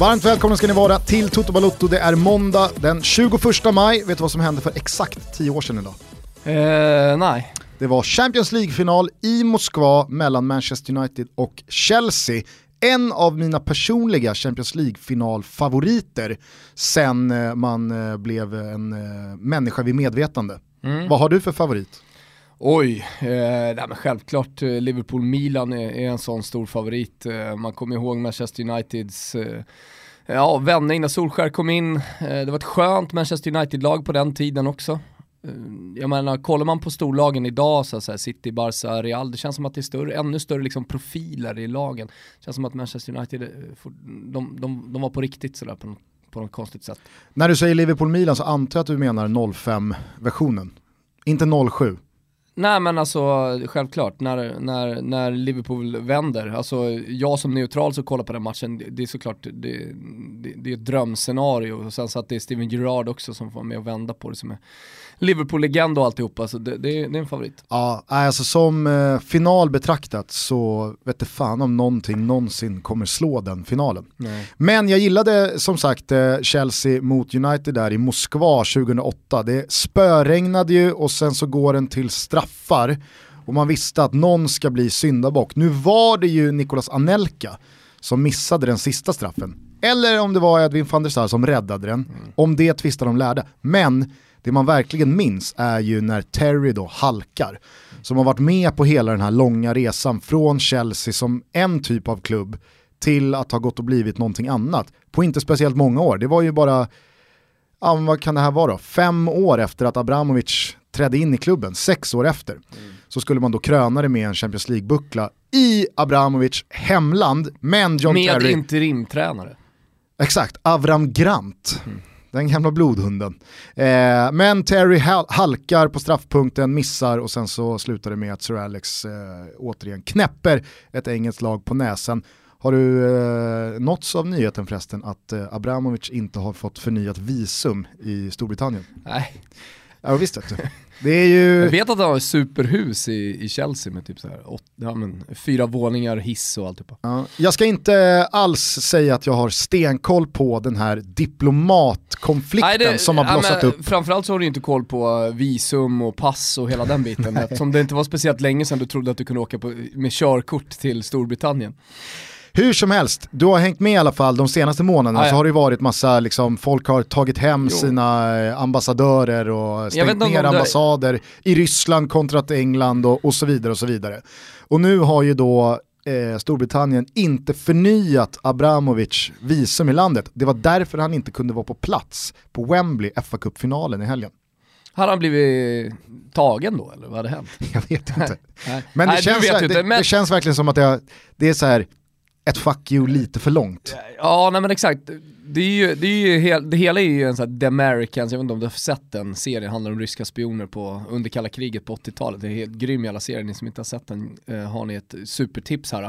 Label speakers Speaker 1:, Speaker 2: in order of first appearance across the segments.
Speaker 1: Varmt välkomna ska ni vara till Toto Balotto. Det är måndag den 21 maj. Vet du vad som hände för exakt 10 år sedan idag?
Speaker 2: Eh, nej.
Speaker 1: Det var Champions League-final i Moskva mellan Manchester United och Chelsea. En av mina personliga Champions League-finalfavoriter sen eh, man eh, blev en eh, människa vid medvetande.
Speaker 2: Mm.
Speaker 1: Vad har du för favorit?
Speaker 2: Oj, eh, nej, men självklart Liverpool-Milan är, är en sån stor favorit. Eh, man kommer ihåg Manchester Uniteds eh, ja, vändning när Solskär kom in. Eh, det var ett skönt Manchester United-lag på den tiden också. Eh, jag menar, kollar man på storlagen idag, så här, City, Barca, Real, det känns som att det är större, ännu större liksom, profiler i lagen. Det känns som att Manchester United, eh, de, de, de var på riktigt sådär på på något konstigt sätt.
Speaker 1: När du säger Liverpool-Milan så antar jag att du menar 05-versionen. Inte 07.
Speaker 2: Nej men alltså självklart, när, när, när Liverpool vänder, alltså jag som neutral så kollar på den matchen, det, det är såklart, det, det, det är ett drömscenario. Och sen så att det är Steven Gerrard också som får vara med och vända på det som är Liverpool-legend och alltihopa, så det, det, är- det är en favorit.
Speaker 1: Ja, alltså som eh, final betraktat så vet det fan om någonting någonsin kommer slå den finalen.
Speaker 2: Nej.
Speaker 1: Men jag gillade som sagt eh, Chelsea mot United där i Moskva 2008. Det spöregnade ju och sen så går den till straffar och man visste att någon ska bli syndabock. Nu var det ju Nicolas Anelka som missade den sista straffen. Eller om det var Edwin van der Sar som räddade den. Om det tvistar de lärde. Men det man verkligen minns är ju när Terry då halkar. Som har varit med på hela den här långa resan från Chelsea som en typ av klubb till att ha gått och blivit någonting annat på inte speciellt många år. Det var ju bara, ja, vad kan det här vara då? Fem år efter att Abramovic trädde in i klubben, sex år efter, så skulle man då kröna det med en Champions League-buckla i Abramovic hemland, men John
Speaker 2: Med
Speaker 1: Terry...
Speaker 2: interimtränare.
Speaker 1: Exakt, Avram Grant. Den gamla blodhunden. Eh, men Terry halkar på straffpunkten, missar och sen så slutar det med att Sir Alex eh, återigen knäpper ett engelskt lag på näsan. Har du eh, nåtts av nyheten förresten att eh, Abramovic inte har fått förnyat visum i Storbritannien?
Speaker 2: Nej.
Speaker 1: Ja visst vet du. Det är ju...
Speaker 2: Jag vet att han har ett superhus i, i Chelsea med typ så här, åt, ja, men, fyra våningar, hiss och alltihopa.
Speaker 1: Ja, jag ska inte alls säga att jag har stenkoll på den här diplomatkonflikten som har
Speaker 2: ja,
Speaker 1: blossat
Speaker 2: men
Speaker 1: upp.
Speaker 2: Framförallt så har du inte koll på visum och pass och hela den biten. eftersom det inte var speciellt länge sedan du trodde att du kunde åka på, med körkort till Storbritannien.
Speaker 1: Hur som helst, du har hängt med i alla fall de senaste månaderna
Speaker 2: Ah, ja.
Speaker 1: så har det varit massa, liksom, folk har tagit hem
Speaker 2: Jo.
Speaker 1: sina eh, ambassadörer och stängt ner
Speaker 2: de-
Speaker 1: ambassader i Ryssland kontra England och, och så vidare och så vidare. Och nu har ju då eh, Storbritannien inte förnyat Abramovic visum i landet. Det var därför han inte kunde vara på plats på Wembley, fa Cup-finalen i helgen.
Speaker 2: Har han blivit tagen då eller vad hade hänt?
Speaker 1: Jag vet inte.
Speaker 2: Nej.
Speaker 1: Men, det,
Speaker 2: Nej,
Speaker 1: känns, ver-
Speaker 2: inte,
Speaker 1: det,
Speaker 2: men-
Speaker 1: det känns verkligen som att det, det är så här ett fuck you lite för långt.
Speaker 2: Ja, nej men exakt. Det, är ju, det, är ju hel, det hela är ju en sån här The Americans, jag vet inte om du har sett den serien, handlar om ryska spioner på, under kalla kriget på 80-talet. Det är helt grym jävla serie, ni som inte har sett den eh, har ni ett supertips här.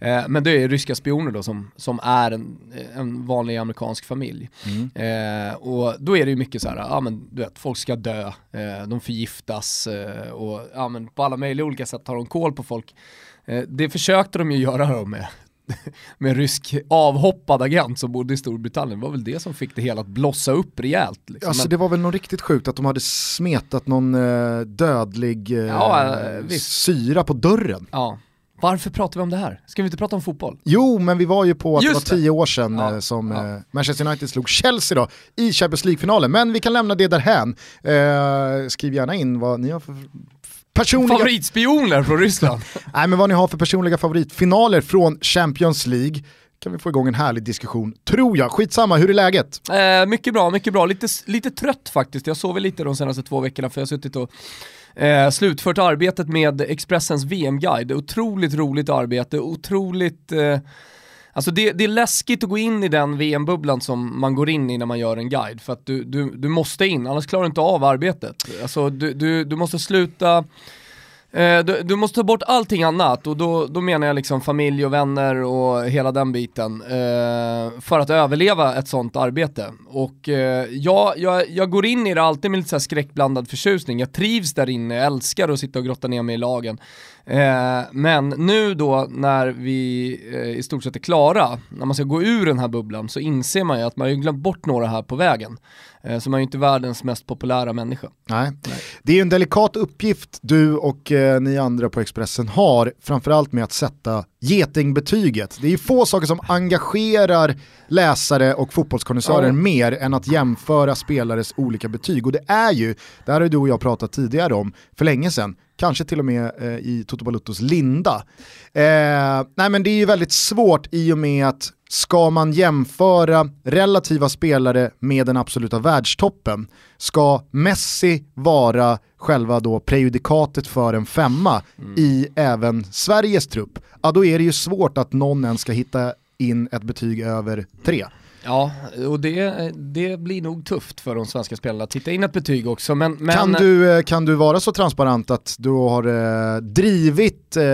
Speaker 2: Eh, men det är ryska spioner då som, som är en, en vanlig amerikansk familj. Eh, och då är det ju mycket så här, ja men du vet, folk ska dö, de förgiftas och ja men på alla möjliga olika sätt tar de koll på folk. Det försökte de ju göra då med med en rysk avhoppad agent som bodde i Storbritannien. Det var väl det som fick det hela att blossa upp rejält. Liksom.
Speaker 1: Alltså det var väl något riktigt sjukt att de hade smetat någon eh, dödlig eh,
Speaker 2: Ja, eh,
Speaker 1: syra på dörren.
Speaker 2: ja. Varför pratar vi om det här? Ska vi inte prata om fotboll?
Speaker 1: Jo, men vi var ju på att
Speaker 2: Just
Speaker 1: det var tio år sedan
Speaker 2: Ja,
Speaker 1: eh, som
Speaker 2: ja.
Speaker 1: eh, Manchester United slog Chelsea då, i Champions League-finalen. Men vi kan lämna det därhän. Eh, skriv gärna in vad ni har för personliga,
Speaker 2: Favoritspioner från Ryssland.
Speaker 1: nej, men vad ni har för personliga favoritfinaler från Champions League. Kan vi få igång en härlig diskussion, tror jag. Skitsamma, hur är läget?
Speaker 2: Eh, mycket bra, mycket bra. Lite, lite trött faktiskt. Jag sover lite de senaste två veckorna för jag har suttit och eh, slutfört arbetet med Expressens VM-guide. Otroligt roligt arbete, otroligt... Eh, alltså det, det är läskigt att gå in i den VM-bubblan som man går in i när man gör en guide. För att du, du, du måste in, annars klarar du inte av arbetet. Alltså du, du, du måste sluta... Eh, du, du måste ta bort allting annat och då, då menar jag liksom familj och vänner och hela den biten eh, för att överleva ett sånt arbete. Och eh, jag, jag, jag går in i det alltid med lite så här skräckblandad förtjusning. Jag trivs där inne, jag älskar att sitta och grotta ner mig i lagen. Eh, men nu då när vi eh, i stort sett är klara, när man ska gå ur den här bubblan så inser man ju att man har glömt bort några här på vägen. Eh, så man är ju inte världens mest populära människa.
Speaker 1: Nej. Nej. Det är en delikat uppgift du och eh, ni andra på Expressen har, framförallt med att sätta getingbetyget. Det är få saker som engagerar läsare och fotbollskonnässörer ja. mer än att jämföra spelares olika betyg. Och det är ju, det här har du och jag pratat tidigare om, för länge sedan, kanske till och med eh, i Toto Baluttos linda. Eh, nej men det är ju väldigt svårt i och med att ska man jämföra relativa spelare med den absoluta världstoppen, ska Messi vara själva då prejudikatet för en femma mm. i även Sveriges trupp, ja då är det ju svårt att någon ens ska hitta in ett betyg över tre.
Speaker 2: Ja, och det, det blir nog tufft för de svenska spelarna att titta in ett betyg också. Men, men...
Speaker 1: Kan, du, eh, kan du vara så transparent att du har eh, drivit eh,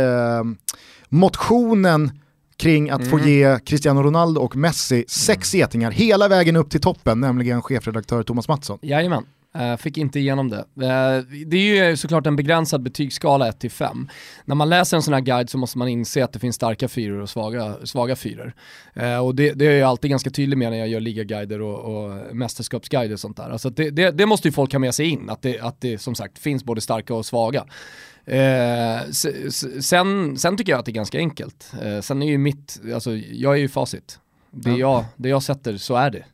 Speaker 1: motionen kring att mm. få ge Cristiano Ronaldo och Messi sex getingar hela vägen upp till toppen, nämligen chefredaktör Thomas Mattsson.
Speaker 2: Jajamän. Uh, fick inte igenom det. Uh, det är ju såklart en begränsad betygsskala 1-5. När man läser en sån här guide så måste man inse att det finns starka fyror och svaga, svaga fyror. Uh, och det, det, är jag alltid ganska tydlig med när jag gör ligaguider och, och mästerskapsguider och sånt där. Alltså det, det, det, måste ju folk ha med sig in, att det, att det som sagt finns både starka och svaga. Eh, sen, sen tycker jag att det är ganska enkelt. Eh, sen är ju mitt, alltså jag är ju facit. Det jag, det jag sätter, så är det.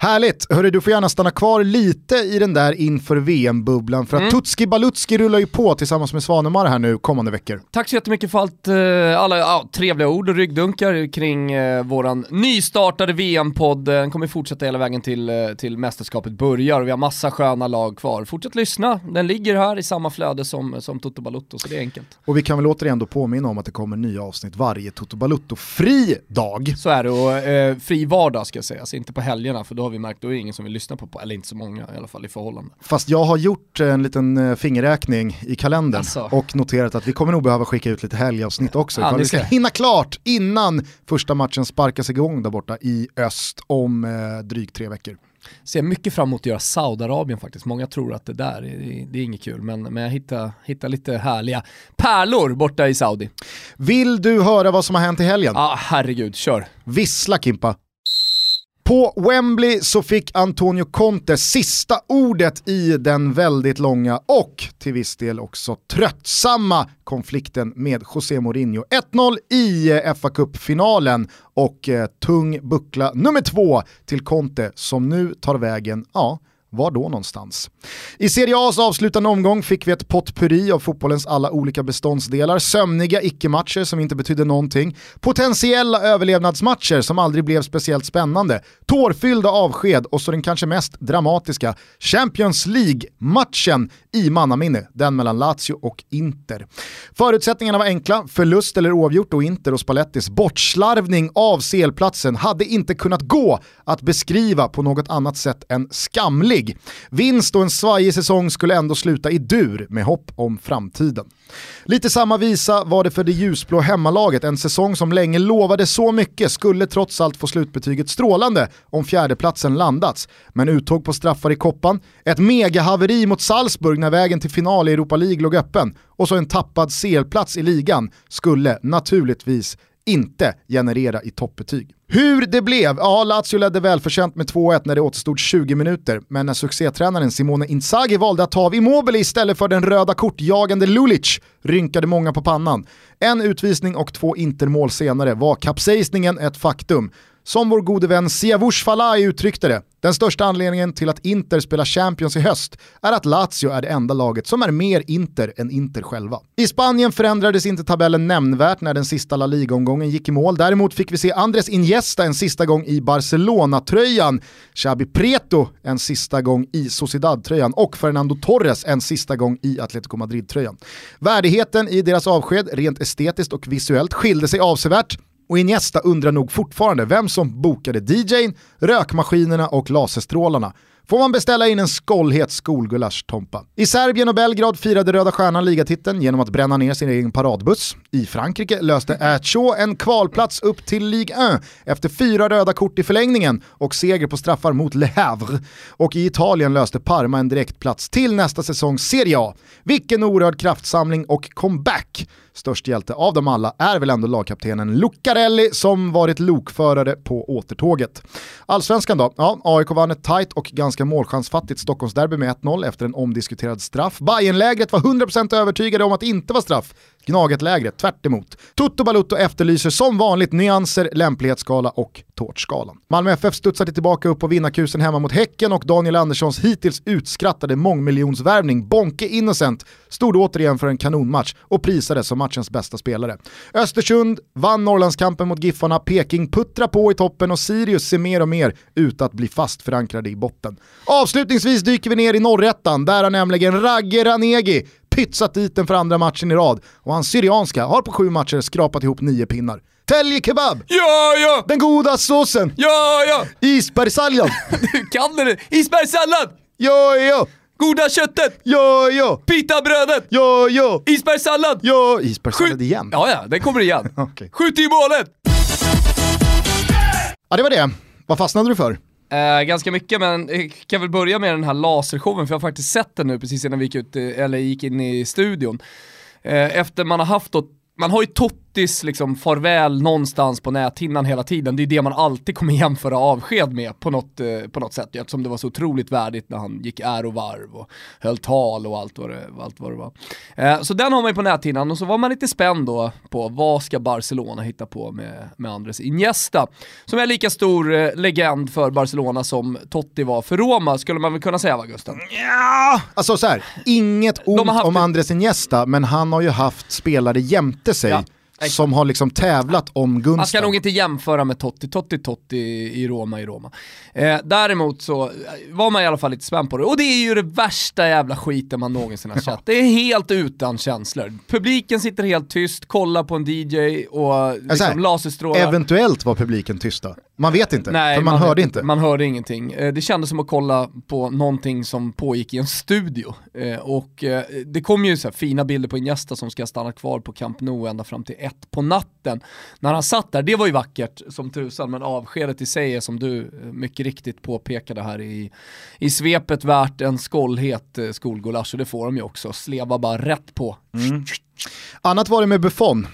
Speaker 1: Härligt, hörru du får gärna stanna kvar lite i den där inför VM-bubblan för att mm. Tutski Balutski rullar ju på tillsammans med Svanemar här nu kommande veckor.
Speaker 2: Tack så jättemycket för allt, eh, alla ja, trevliga ord och ryggdunkar kring eh, våran nystartade VM-podd. Den kommer fortsätta hela vägen till, eh, till mästerskapet börjar och vi har massa sköna lag kvar. Fortsätt lyssna, den ligger här i samma flöde som, som Toto Balutto så det är enkelt.
Speaker 1: Och vi kan väl återigen då påminna om att det kommer nya avsnitt varje Toto Balutto-fri dag.
Speaker 2: Så är det och eh, fri vardag ska sägas, inte på helgerna för då har vi märkt, då är det ingen som vill lyssna på, eller inte så många i alla fall i förhållande.
Speaker 1: Fast jag har gjort en liten eh, fingerräkning i kalendern alltså. och noterat att vi kommer nog behöva skicka ut lite helgavsnitt också. Ja, vi ska hinna klart innan första matchen sparkas igång där borta i öst om eh, drygt tre veckor.
Speaker 2: Ser mycket fram emot att göra Saudiarabien faktiskt. Många tror att det där är, det är inget kul, men, men jag hittar, hittar lite härliga pärlor borta i Saudi.
Speaker 1: Vill du höra vad som har hänt i helgen?
Speaker 2: Ja, ah, herregud, kör.
Speaker 1: Vissla Kimpa. På Wembley så fick Antonio Conte sista ordet i den väldigt långa och till viss del också tröttsamma konflikten med José Mourinho. 1-0 i eh, fa Cup-finalen och eh, tung buckla nummer två till Conte som nu tar vägen, ja, var då någonstans? I Serie A's avslutande omgång fick vi ett potpurri av fotbollens alla olika beståndsdelar, sömniga icke-matcher som inte betydde någonting, potentiella överlevnadsmatcher som aldrig blev speciellt spännande, tårfyllda avsked och så den kanske mest dramatiska Champions League-matchen i mannaminne, den mellan Lazio och Inter. Förutsättningarna var enkla, förlust eller oavgjort och Inter och Spallettis bortslarvning av selplatsen hade inte kunnat gå att beskriva på något annat sätt än skamlig. Vinst och en svajig säsong skulle ändå sluta i dur med hopp om framtiden. Lite samma visa var det för det ljusblå hemmalaget, en säsong som länge lovade så mycket skulle trots allt få slutbetyget strålande om fjärdeplatsen landats. Men uttåg på straffar i koppan, ett megahaveri mot Salzburg när vägen till final i Europa League låg öppen och så en tappad CL-plats i ligan skulle naturligtvis inte generera i toppbetyg. Hur det blev? Ja, Lazio ledde välförtjänt med 2-1 när det återstod 20 minuter, men när succétränaren Simone Inzaghi valde att ta av Immobile istället för den röda kortjagande Lulic rynkade många på pannan. En utvisning och två intermål senare var kapsejsningen ett faktum. Som vår gode vän Siavush Falai uttryckte det, den största anledningen till att Inter spelar Champions i höst är att Lazio är det enda laget som är mer Inter än Inter själva. I Spanien förändrades inte tabellen nämnvärt när den sista La Liga-omgången gick i mål. Däremot fick vi se Andres Iniesta en sista gång i Barcelona-tröjan, Xabi Preto en sista gång i Sociedad-tröjan och Fernando Torres en sista gång i Atletico Madrid-tröjan. Värdigheten i deras avsked, rent estetiskt och visuellt, skilde sig avsevärt och Iniesta undrar nog fortfarande vem som bokade DJn, rökmaskinerna och laserstrålarna får man beställa in en skållhet skolgulasch Tompa. I Serbien och Belgrad firade Röda Stjärnan ligatiteln genom att bränna ner sin egen paradbuss. I Frankrike löste Ätjå en kvalplats upp till Ligue 1 efter fyra röda kort i förlängningen och seger på straffar mot Le Havre. Och i Italien löste Parma en direktplats till nästa säsong Serie A. Vilken orörd kraftsamling och comeback! Störst hjälte av dem alla är väl ändå lagkaptenen Lucarelli som varit lokförare på återtåget. Allsvenskan då? Ja, AIK vann ett tight och ganska målchansfattigt Stockholmsderby med 1-0 efter en omdiskuterad straff. Bayernlägret var 100% övertygade om att det inte var straff. Gnaget-lägret, tvärt emot. Toto Balutto efterlyser som vanligt nyanser, lämplighetsskala och tårtskalan. Malmö FF studsade tillbaka upp på vinnarkusen hemma mot Häcken och Daniel Anderssons hittills utskrattade mångmiljonsvärvning Bonke Innocent stod återigen för en kanonmatch och prisades som matchens bästa spelare. Östersund vann Norrlandskampen mot Giffarna, Peking puttrar på i toppen och Sirius ser mer och mer ut att bli fast förankrade i botten. Avslutningsvis dyker vi ner i norrättan, där har nämligen Ragge Ranegi pytsat dit den för andra matchen i rad och hans Syrianska har på sju matcher skrapat ihop nio pinnar. Tälje kebab!
Speaker 2: Ja, ja!
Speaker 1: Den goda såsen!
Speaker 2: Ja, ja!
Speaker 1: Isbergssallad!
Speaker 2: Du kan det! Isbergssallad!
Speaker 1: Ja, ja!
Speaker 2: Goda köttet!
Speaker 1: Ja, ja!
Speaker 2: Pitabrödet!
Speaker 1: Ja, ja!
Speaker 2: Isbergssallad!
Speaker 1: Ja, isbergssallad igen.
Speaker 2: Ja, ja, den kommer igen.
Speaker 1: Okej.
Speaker 2: Skjut i målet!
Speaker 1: Ja, det var det. Vad fastnade du för?
Speaker 2: Eh, ganska mycket, men jag kan väl börja med den här lasershowen, för jag har faktiskt sett den nu precis innan vi gick, ut, eh, eller gick in i studion. Eh, efter man har haft då, man har ju Tottis liksom farväl någonstans på näthinnan hela tiden, det är det man alltid kommer jämföra avsked med på något, eh, på något sätt, eftersom det var så otroligt värdigt när han gick ärovarv och höll tal och allt vad det, allt vad det var. Eh, så den har man ju på näthinnan och så var man lite spänd då på vad ska Barcelona hitta på med, med Andres Iniesta, som är lika stor eh, legend för Barcelona som Totti var för Roma, skulle man väl kunna säga va Gusten?
Speaker 1: Ja! Alltså så här, inget ont
Speaker 2: haft
Speaker 1: om Andres Iniesta, men han har ju haft spelare jämte sig
Speaker 2: Ja, exakt.
Speaker 1: som har liksom tävlat om
Speaker 2: Man ska
Speaker 1: gunsten.
Speaker 2: nog inte jämföra med Totti, Totti, Totti i Roma i Roma. Eh, däremot så eh, var man i alla fall lite spänd på det. Och det är ju det värsta jävla skiten man någonsin har sett. Det är helt utan känslor. Publiken sitter helt tyst, kollar på en DJ och liksom laserstrålar.
Speaker 1: Eventuellt var publiken tysta. Man vet inte,
Speaker 2: Nej,
Speaker 1: för man, hörde
Speaker 2: vet
Speaker 1: inte.
Speaker 2: Man hörde ingenting. Eh, Det kändes som att kolla på någonting som pågick i en studio. Eh, Och eh, det kom ju så fina bilder på Iniesta som ska stanna kvar på Camp Nou ända fram till ett på natten. När han satt där, det var ju vackert som tusan, men avskedet i sig är som du mycket riktigt påpekade här i, i svepet värt en skållhet skolgulasch och det får de ju också. Sleva bara rätt på.
Speaker 1: Annat var det med Buffon.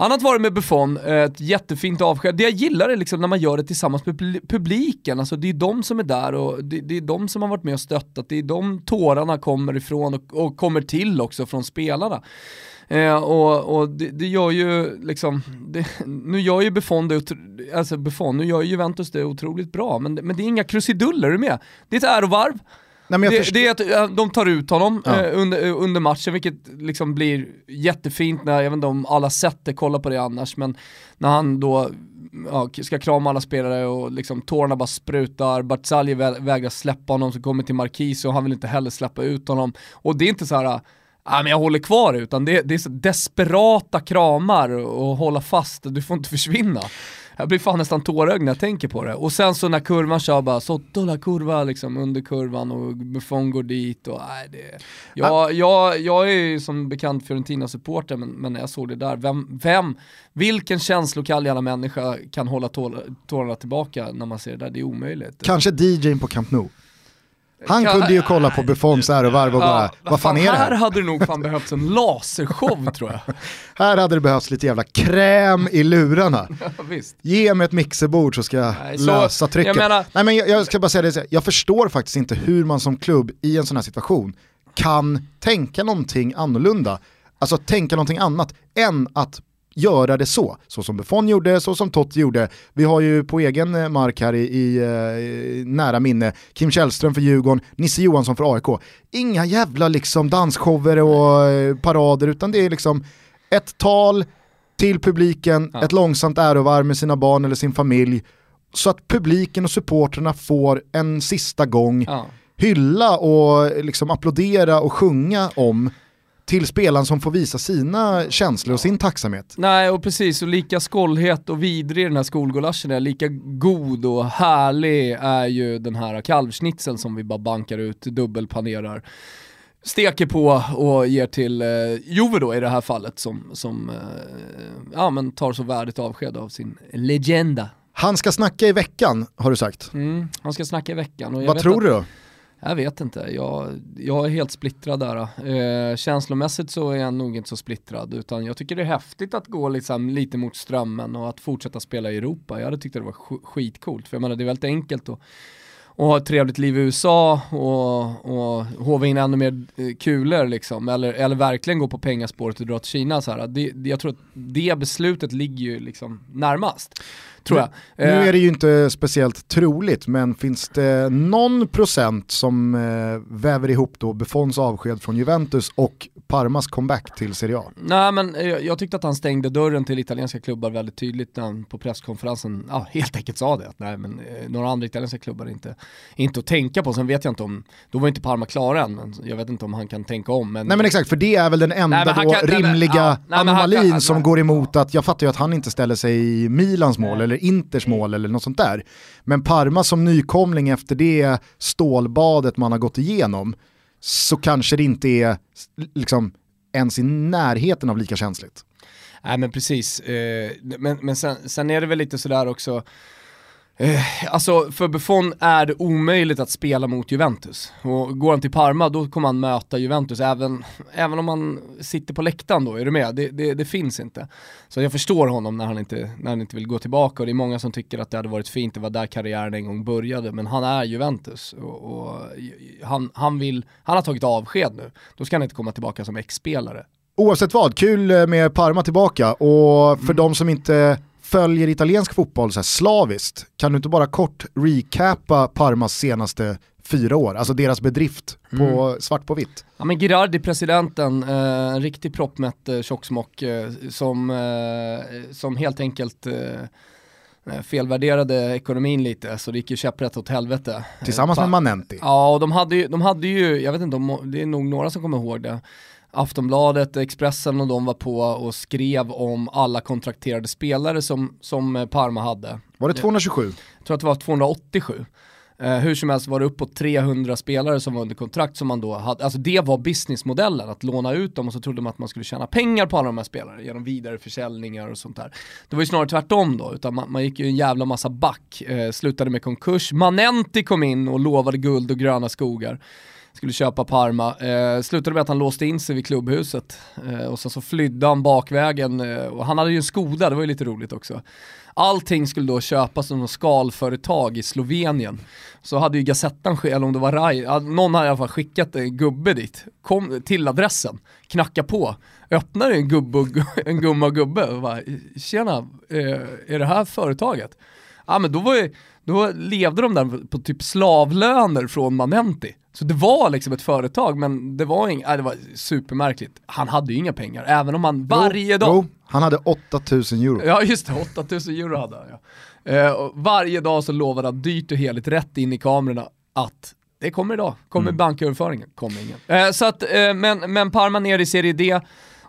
Speaker 2: Annat var det med Buffon, eh, ett jättefint avsked. Det jag gillar är liksom när man gör det tillsammans med publiken, alltså det är de som är där och det, det är de som har varit med och stöttat, det är de tårarna kommer ifrån och, och kommer till också från spelarna. Eh, och och det, det gör ju liksom, det, nu gör ju Buffon det, alltså Buffon, nu gör ju Juventus det otroligt bra, men, det- men det är inga krusiduller, är du med? Det är ett ärovarv,
Speaker 1: Nej,
Speaker 2: det, det är att de tar ut honom
Speaker 1: Ja.
Speaker 2: eh, under, eh, under matchen, vilket liksom blir jättefint när, jag vet inte om alla sett det, kolla på det annars, men när han då ja, ska krama alla spelare och liksom tårarna bara sprutar, Barzalji vä vägrar släppa honom som kommer till Marquis och han vill inte heller släppa ut honom. Och det är inte så här Ja, men jag håller kvar utan det, det är så desperata kramar och hålla fast, du får inte försvinna. Jag blir fan nästan tårögd när jag tänker på det. Och sen så när kurvan kör bara sotto la kurva liksom under kurvan och Buffon går dit och nej det... Jag, jag, jag är ju som bekant Fiorentina-supporter men, men när jag såg det där, vem, vem, vilken känslokall jävla människa kan hålla tår, tårarna tillbaka när man ser det där? Det är omöjligt.
Speaker 1: Kanske DJn på Camp Nou. Han
Speaker 2: Kan-
Speaker 1: kunde ju kolla på Buffons ärovarv och bara, vad fan är det
Speaker 2: Här
Speaker 1: här?
Speaker 2: hade det nog fan behövts en lasershow tror jag.
Speaker 1: Här hade det behövts lite jävla kräm i lurarna.
Speaker 2: Ja, visst.
Speaker 1: Ge mig ett mixerbord så ska jag
Speaker 2: Nej, så-
Speaker 1: lösa trycket.
Speaker 2: jag menar-
Speaker 1: Nej, men jag, jag ska bara säga det, jag förstår faktiskt inte hur man som klubb i en sån här situation kan tänka någonting annorlunda. Alltså tänka någonting annat än att göra det så. Så som Buffon gjorde, så som Totti gjorde. Vi har ju på egen eh, mark här i, i, eh, i nära minne Kim Källström för Djurgården, Nisse Johansson för AIK. Inga jävla liksom dansshower och eh, parader utan det är liksom ett tal till publiken,
Speaker 2: Ja.
Speaker 1: ett långsamt ärovarv med sina barn eller sin familj. Så att publiken och supporterna får en sista gång
Speaker 2: Ja.
Speaker 1: hylla och liksom applådera och sjunga om till spelaren som får visa sina känslor och sin tacksamhet.
Speaker 2: Nej, och precis, och lika skållhet och vidrig den här skolgulaschen är, lika god och härlig är ju den här kalvsnitzeln som vi bara bankar ut, dubbelpanerar steker på och ger till eh, Juve då i det här fallet som, som eh, ja, men tar så värdigt avsked av sin legenda.
Speaker 1: Han ska snacka i veckan har du sagt.
Speaker 2: Mm, han ska snacka i veckan.
Speaker 1: Vad tror att, du då?
Speaker 2: Jag vet inte, jag, jag är helt splittrad där. Eh, känslomässigt så är jag nog inte så splittrad utan jag tycker det är häftigt att gå liksom lite mot strömmen och att fortsätta spela i Europa. Jag hade tyckt det var skitcoolt för jag menar det är väldigt enkelt att och ha ett trevligt liv i USA och, och håva in ännu mer eh, kulor liksom, eller, eller verkligen gå på pengaspåret och dra till Kina så här. Det, jag tror att det beslutet ligger ju liksom närmast tror jag.
Speaker 1: Nu eh, är det ju inte speciellt troligt, men finns det någon procent som eh, väver ihop då Buffons avsked från Juventus och Parmas comeback till Serie A?
Speaker 2: Nej men jag, jag tyckte att han stängde dörren till italienska klubbar väldigt tydligt när han på presskonferensen ja, helt enkelt sa det. Att, nej men eh, några andra italienska klubbar är inte, inte att tänka på. Sen vet jag inte om, då var inte Parma klara än, men jag vet inte om han kan tänka om. Men...
Speaker 1: Nej men exakt, för det är väl den enda nej, kan, rimliga ja, nej, anomalin kan, som går emot att, jag fattar ju att han inte ställer sig i Milans mål eller Inters mål eller något sånt där. Men Parma som nykomling efter det stålbadet man har gått igenom så kanske det inte är liksom, ens i närheten av lika känsligt.
Speaker 2: Nej men precis, eh, men, men sen, sen är det väl lite sådär också, Eh, alltså för Buffon är det omöjligt att spela mot Juventus. Och går han till Parma då kommer han möta Juventus även, även om han sitter på läktaren då, är du med? Det, det, det, finns inte. Så jag förstår honom när han, inte, när han inte vill gå tillbaka och det är många som tycker att det hade varit fint, det var där karriären en gång började. Men han är Juventus och, och han, han, vill, han har tagit avsked nu. Då ska han inte komma tillbaka som ex-spelare.
Speaker 1: Oavsett vad, kul med Parma tillbaka och för mm. de som inte följer italiensk fotboll så här slaviskt, kan du inte bara kort recapa Parmas senaste fyra år, alltså deras bedrift på mm. svart på vitt?
Speaker 2: Ja men Girardi, presidenten, eh, en riktig proppmätt eh, tjocksmock eh, som, eh, som helt enkelt eh, eh, felvärderade ekonomin lite så det gick ju käpprätt åt helvete.
Speaker 1: Tillsammans med Manenti.
Speaker 2: Ja och de hade ju, de hade ju, jag vet inte om, det är nog några som kommer ihåg det, Aftonbladet, Expressen och de var på och skrev om alla kontrakterade spelare som, som Parma hade.
Speaker 1: Var det 227?
Speaker 2: Jag tror att det var 287. Eh, hur som helst var det uppåt 300 spelare som var under kontrakt som man då hade, alltså det var businessmodellen, att låna ut dem och så trodde man att man skulle tjäna pengar på alla de här spelarna genom vidareförsäljningar och sånt där. Det var ju snarare tvärtom då, utan man, man gick ju en jävla massa back, eh, slutade med konkurs, Manenti kom in och lovade guld och gröna skogar skulle köpa Parma. Eh, slutade med att han låste in sig vid klubbhuset eh, och sen så flydde han bakvägen eh, och han hade ju en Skoda, det var ju lite roligt också. Allting skulle då köpas som skalföretag i Slovenien. Så hade ju Gazettan, eller om det var Rai, någon hade i alla fall skickat en gubbe dit, kom till adressen, knacka på, öppnar en gubbe och, en gumma och gubbe och bara, tjena, eh, är det här företaget? Ja men då var ju, då levde de där på typ slavlöner från Manenti. Så det var liksom ett företag men det var, ing, äh, det var supermärkligt. Han hade ju inga pengar, även om han varje jo, dag... Jo,
Speaker 1: han hade 8000 euro.
Speaker 2: Ja just det, 8000 euro hade han ja. Eh, varje dag så lovade han dyrt och heligt rätt in i kamerorna att det kommer idag, kommer mm. banköverföringen, kommer ingen. Eh, så att, eh, men, men Parma ner i Serie D,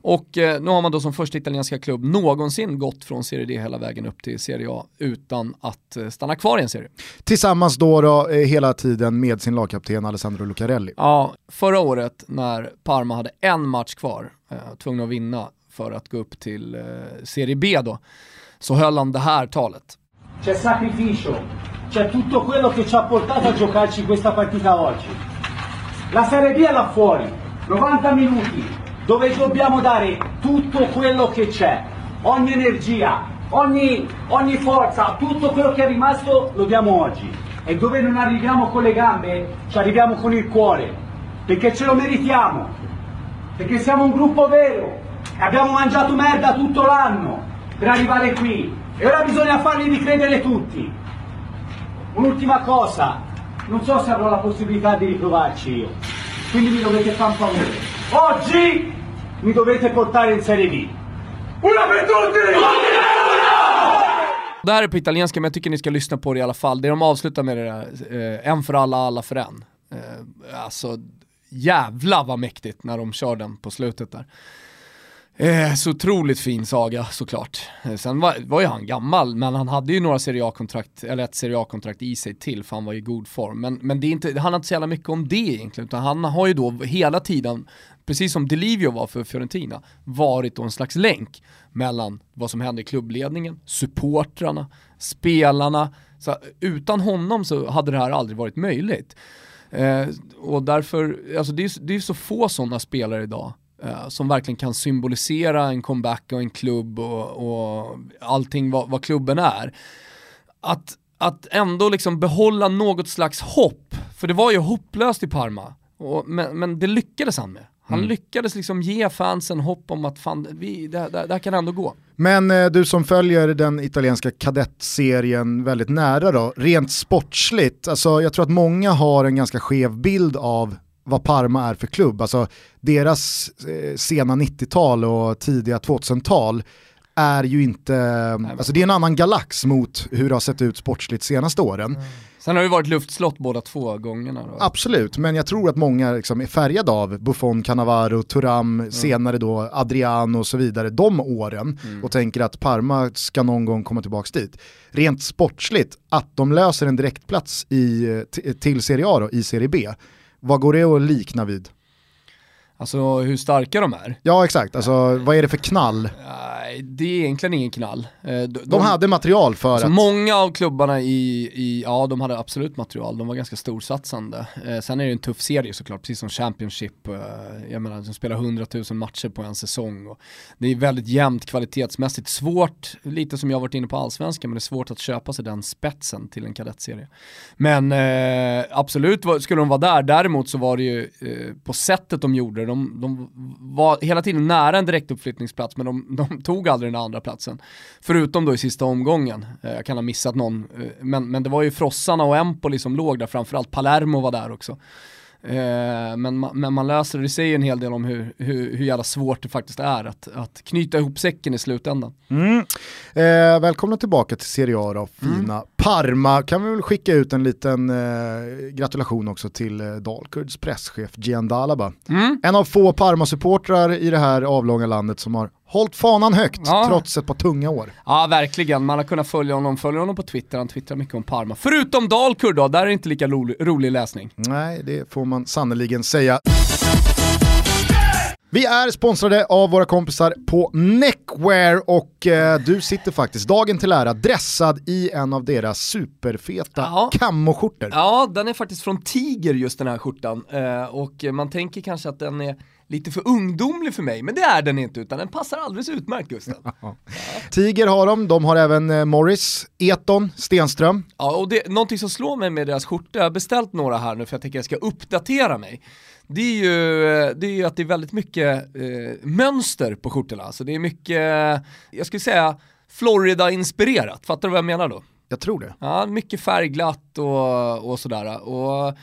Speaker 2: och eh, nu har man då som första italienska klubb någonsin gått från Serie D hela vägen upp till Serie A utan att eh, stanna kvar i en serie.
Speaker 1: Tillsammans då, då eh, hela tiden med sin lagkapten Alessandro Lucarelli.
Speaker 2: Ja, förra året när Parma hade en match kvar, eh, tvungna att vinna för att gå upp till eh, Serie B då, så höll han det här talet.
Speaker 3: C'è sacrificio, c'è tutto quello che ci ha portato a giocarci questa partita oggi. La Serie B è là fuori, 90 minuti, dove dobbiamo dare tutto quello che c'è, ogni energia, ogni, ogni forza, tutto quello che è rimasto lo diamo oggi. E dove non arriviamo con le gambe, ci arriviamo con il cuore, perché ce lo meritiamo, perché siamo un gruppo vero, e abbiamo mangiato merda tutto l'anno per arrivare qui. E ora bisogna farli ricredere tutti. Un'ultima cosa, non so se avrò la possibilità di riprovarci io, quindi mi dovete far favore. Oggi mi dovete portare in Serie B. Una per tutti!
Speaker 2: Det här är på italienska men jag tycker ni ska lyssna på det i alla fall. Det de avslutar med det där, eh, en för alla, alla för en. Eh, alltså jävla vad mäktigt när de kör den på slutet där. Eh, så otroligt fin saga såklart. Eh, sen var, var ju han gammal, men han hade ju några Serie A-kontrakt, eller ett Serie A-kontrakt i sig till, för han var i god form. Men, men det, är inte, det handlar inte så jävla mycket om det egentligen, utan han har ju då hela tiden, precis som Delivio var för Fiorentina, varit då en slags länk mellan vad som hände i klubbledningen, supportrarna, spelarna. Så utan honom så hade det här aldrig varit möjligt. Eh, och därför, alltså det är ju så få sådana spelare idag eh, som verkligen kan symbolisera en comeback och en klubb och, och allting vad, vad klubben är. Att, att ändå liksom behålla något slags hopp, för det var ju hopplöst i Parma, och, men, men det lyckades han med. Han mm. lyckades liksom ge fansen hopp om att fan, vi, det, det, det här kan ändå gå.
Speaker 1: Men eh, du som följer den italienska kadettserien väldigt nära då, rent sportsligt, alltså jag tror att många har en ganska skev bild av vad Parma är för klubb. Alltså deras eh, sena 90-tal och tidiga 2000-tal är ju inte, Nej, alltså det är en annan galax mot hur det har sett ut sportsligt senaste åren. Mm.
Speaker 2: Sen har det varit luftslott båda två gångerna. Då.
Speaker 1: Absolut, men jag tror att många liksom är färgade av Buffon, Cannavaro, Turam, mm. senare då Adriano och så vidare, de åren mm. och tänker att Parma ska någon gång komma tillbaka dit. Rent sportsligt, att de löser en direktplats i, till Serie A då, i Serie B, vad går det att likna vid?
Speaker 2: Alltså hur starka de är.
Speaker 1: Ja exakt, alltså vad är det för knall?
Speaker 2: Nej, det är egentligen ingen knall.
Speaker 1: Eh, de, de hade material för
Speaker 2: alltså
Speaker 1: att...
Speaker 2: Många av klubbarna i, i, ja de hade absolut material, de var ganska storsatsande. Eh, sen är det en tuff serie såklart, precis som Championship. Eh, jag menar, de spelar 100 000 matcher på en säsong. Och det är väldigt jämnt kvalitetsmässigt, svårt, lite som jag varit inne på allsvenskan, men det är svårt att köpa sig den spetsen till en kadettserie. Men eh, absolut skulle de vara där, däremot så var det ju eh, på sättet de gjorde det, de, de var hela tiden nära en direktuppflyttningsplats men de, de, tog aldrig den andra platsen. Förutom då i sista omgången, eh, jag kan ha missat någon, eh, men, men det var ju Frossarna och Empoli som låg där, framförallt Palermo var där också. Eh, men, men man löser det, det säger en hel del om hur, hur, hur jävla svårt det faktiskt är att, att knyta ihop säcken i slutändan.
Speaker 1: Mm. Eh, välkomna tillbaka till Serie A då, fina mm. Parma. Kan vi väl skicka ut en liten eh, gratulation också till eh, Dalkurds presschef Gian Dalaba. Mm. En av få Parma-supportrar i det här avlånga landet som har hållit fanan högt ja. trots ett par tunga år.
Speaker 2: Ja verkligen, man har kunnat följa honom, följa honom på Twitter, han twittrar mycket om Parma. Förutom Dalkurd då, där är det inte lika rolig, rolig läsning.
Speaker 1: Nej, det får man sannoliken säga. Vi är sponsrade av våra kompisar på Neckwear och eh, du sitter faktiskt dagen till ära dressad i en av deras superfeta ja. kammoskjortor.
Speaker 2: Ja, den är faktiskt från Tiger just den här skjortan eh, och man tänker kanske att den är lite för ungdomlig för mig, men det är den inte utan den passar alldeles utmärkt Gustav. Ja.
Speaker 1: Tiger har de, de har även eh, Morris, Eton, Stenström.
Speaker 2: Ja, och det, någonting som slår mig med deras skjortor, jag har beställt några här nu för jag tänker jag ska uppdatera mig. Det är ju, det är ju att det är väldigt mycket eh, mönster på skjortorna, alltså det är mycket, jag skulle säga Florida-inspirerat, fattar du vad jag menar då?
Speaker 1: Jag tror det.
Speaker 2: Ja, mycket färgglatt och, och sådär. Och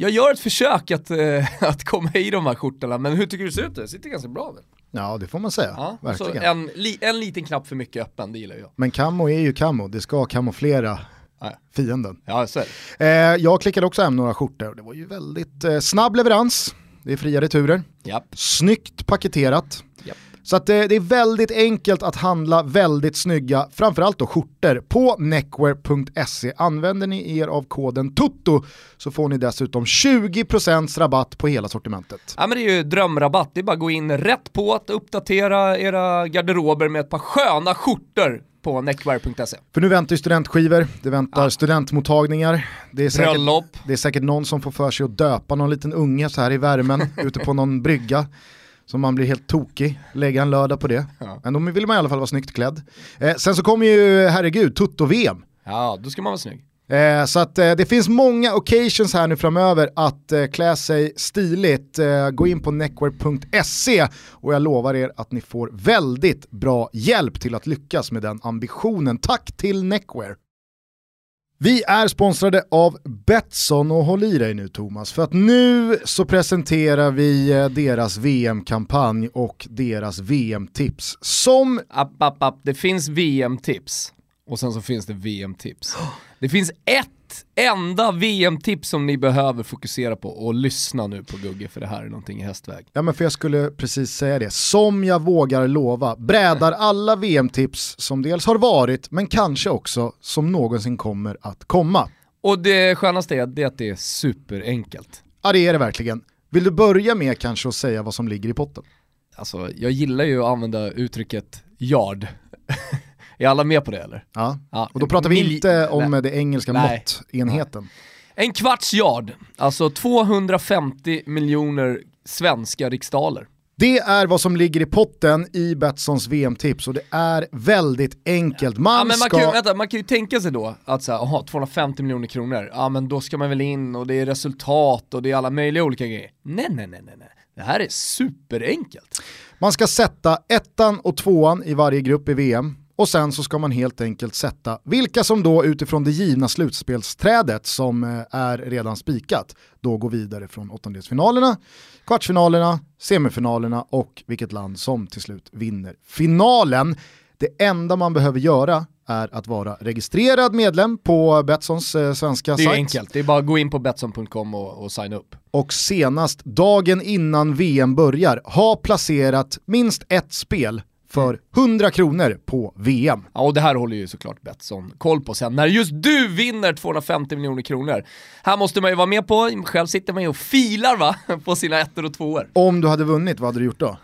Speaker 2: jag gör ett försök att, äh, att komma i de här skjortorna, men hur tycker du det ser ut? Det sitter ganska bra väl?
Speaker 1: Ja det får man säga, ja, verkligen.
Speaker 2: En, li, en liten knapp för mycket öppen, det gillar jag.
Speaker 1: Men camo är ju camo, det ska kamouflera Nej. fienden.
Speaker 2: Ja, så
Speaker 1: eh, jag klickade också hem några skjortor och det var ju väldigt eh, snabb leverans, det är fria returer,
Speaker 2: Japp.
Speaker 1: snyggt paketerat. Så att det, är väldigt enkelt att handla väldigt snygga, framförallt då skjortor, på neckwear.se. Använder ni er av koden TUTTO så får ni dessutom 20% rabatt på hela sortimentet.
Speaker 2: Ja men det är ju drömrabatt, det är bara att gå in rätt på att uppdatera era garderober med ett par sköna skjortor på neckwear.se.
Speaker 1: För nu väntar ju studentskivor, det väntar ja. studentmottagningar. Det är, säkert,
Speaker 2: Bröllop.
Speaker 1: det är säkert någon som får för sig att döpa någon liten unge så här i värmen ute på någon brygga. Så man blir helt tokig, lägga en lördag på det. Ja. Men då vill man i alla fall vara snyggt klädd. Eh, sen så kommer ju, herregud, Tutto-VM.
Speaker 2: Ja, då ska man vara snygg.
Speaker 1: Eh, så att eh, det finns många occasions här nu framöver att eh, klä sig stiligt. Eh, gå in på neckwear.se och jag lovar er att ni får väldigt bra hjälp till att lyckas med den ambitionen. Tack till Neckwear! Vi är sponsrade av Betsson och håll i dig nu Thomas, för att nu så presenterar vi eh, deras VM-kampanj och deras VM-tips som...
Speaker 2: App, app, app. Det finns VM-tips och sen så finns det VM-tips. Det finns ett enda VM-tips som ni behöver fokusera på och lyssna nu på Gugge för det här är någonting i hästväg.
Speaker 1: Ja men för jag skulle precis säga det, som jag vågar lova, brädar alla VM-tips som dels har varit men kanske också som någonsin kommer att komma.
Speaker 2: Och det skönaste är, att det är superenkelt.
Speaker 1: Ja det är det verkligen. Vill du börja med kanske att säga vad som ligger i potten?
Speaker 2: Alltså jag gillar ju att använda uttrycket yard. är alla med på det eller?
Speaker 1: Ja,
Speaker 2: Ja.
Speaker 1: och då pratar vi inte om
Speaker 2: Nej.
Speaker 1: det engelska
Speaker 2: Nej.
Speaker 1: måttenheten.
Speaker 2: En kvarts yard, alltså 250 miljoner svenska riksdaler.
Speaker 1: Det är vad som ligger i potten i Betssons VM-tips och det är väldigt enkelt. Man,
Speaker 2: Ja, man,
Speaker 1: ska...
Speaker 2: kan ju, vänta, man kan ju tänka sig då att så här, aha, 250 miljoner kronor, ja men då ska man väl in och det är resultat och det är alla möjliga olika grejer. Nej, nej, nej, nej, nej. Det här är superenkelt.
Speaker 1: Man ska sätta ettan och tvåan i varje grupp i VM och sen så ska man helt enkelt sätta vilka som då utifrån det givna slutspelsträdet som eh, är redan spikat då går vidare från åttondelsfinalerna, kvartsfinalerna, semifinalerna och vilket land som till slut vinner finalen. Det enda man behöver göra är att vara registrerad medlem på Betssons eh, svenska
Speaker 2: Det är
Speaker 1: sajt.
Speaker 2: enkelt, det är bara att gå in på Betsson.com och, och signa upp.
Speaker 1: och senast dagen innan VM börjar ha placerat minst ett spel för 100 kronor på VM.
Speaker 2: Ja, och det här håller ju såklart Betsson koll på sen när just du vinner 250 miljoner kronor. Här måste man ju vara med på, själv sitter man ju och filar va, på sina ettor och tvåor.
Speaker 1: Om du hade vunnit, vad hade du gjort då?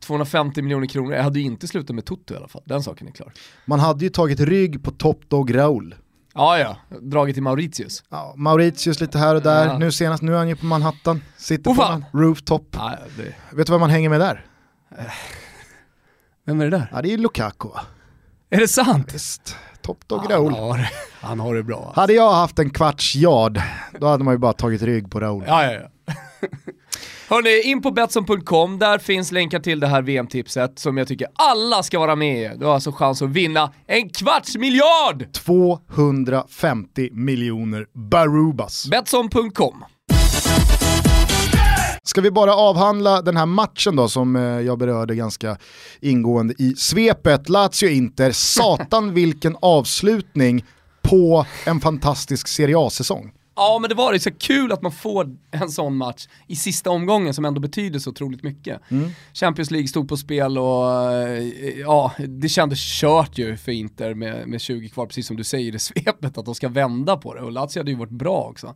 Speaker 2: 250 miljoner kronor, jag hade ju inte slutat med Toto i alla fall, den saken är klar.
Speaker 1: Man hade ju tagit rygg på Top Dog Raoul.
Speaker 2: Ja, ja, dragit till Mauritius.
Speaker 1: Ja, Mauritius lite här och där,
Speaker 2: Ja.
Speaker 1: nu senast, nu är han ju på Manhattan, sitter
Speaker 2: Åh,
Speaker 1: på en rooftop.
Speaker 2: Ja, det...
Speaker 1: Vet du vad man hänger med där?
Speaker 2: Vem är det där?
Speaker 1: Ja det är Lukaku.
Speaker 2: Är det sant?
Speaker 1: Visst, Top Dog
Speaker 2: Han
Speaker 1: Raoul.
Speaker 2: har, han har det bra.
Speaker 1: Hade jag haft en kvarts yard, då hade man ju bara tagit rygg på Raoul.
Speaker 2: Ja, ja, ja. Hörni, in på Betsson.com, där finns länkar till det här VM-tipset som jag tycker alla ska vara med i. Du har alltså chans att vinna en kvarts miljard!
Speaker 1: 250 miljoner Barubas.
Speaker 2: Betsson.com.
Speaker 1: Ska vi bara avhandla den här matchen då som eh, jag berörde ganska ingående i svepet. Lazio-Inter, satan vilken avslutning på en fantastisk Serie A-säsong.
Speaker 2: Ja men det var det, så kul att man får en sån match i sista omgången som ändå betyder så otroligt mycket. Champions League stod på spel och eh, ja, det kändes kört ju för Inter med, med 20 kvar, precis som du säger i svepet, att de ska vända på det. Och Lazio hade ju varit bra också.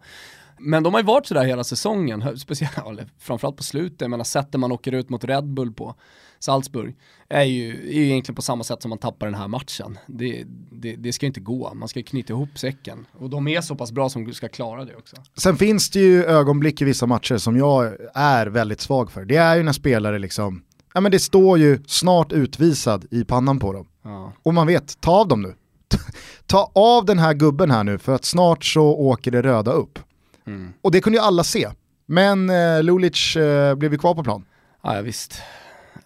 Speaker 2: Men de har ju varit sådär hela säsongen, speciellt, framförallt på slutet, menar sättet man åker ut mot Red Bull på, Salzburg, är ju, är ju egentligen på samma sätt som man tappar den här matchen. Det, det, det ska inte gå, man ska knyta ihop säcken. Och de är så pass bra som ska klara det också.
Speaker 1: Sen finns det ju ögonblick i vissa matcher som jag är väldigt svag för. Det är ju när spelare liksom, ja men det står ju snart utvisad i pannan på dem.
Speaker 2: Ja.
Speaker 1: Och man vet, ta av dem nu. ta av den här gubben här nu för att snart så åker det röda upp.
Speaker 2: Mm.
Speaker 1: Och det kunde ju alla se. Men eh, Lulic eh, blev ju kvar på plan.
Speaker 2: Ja, ja visst.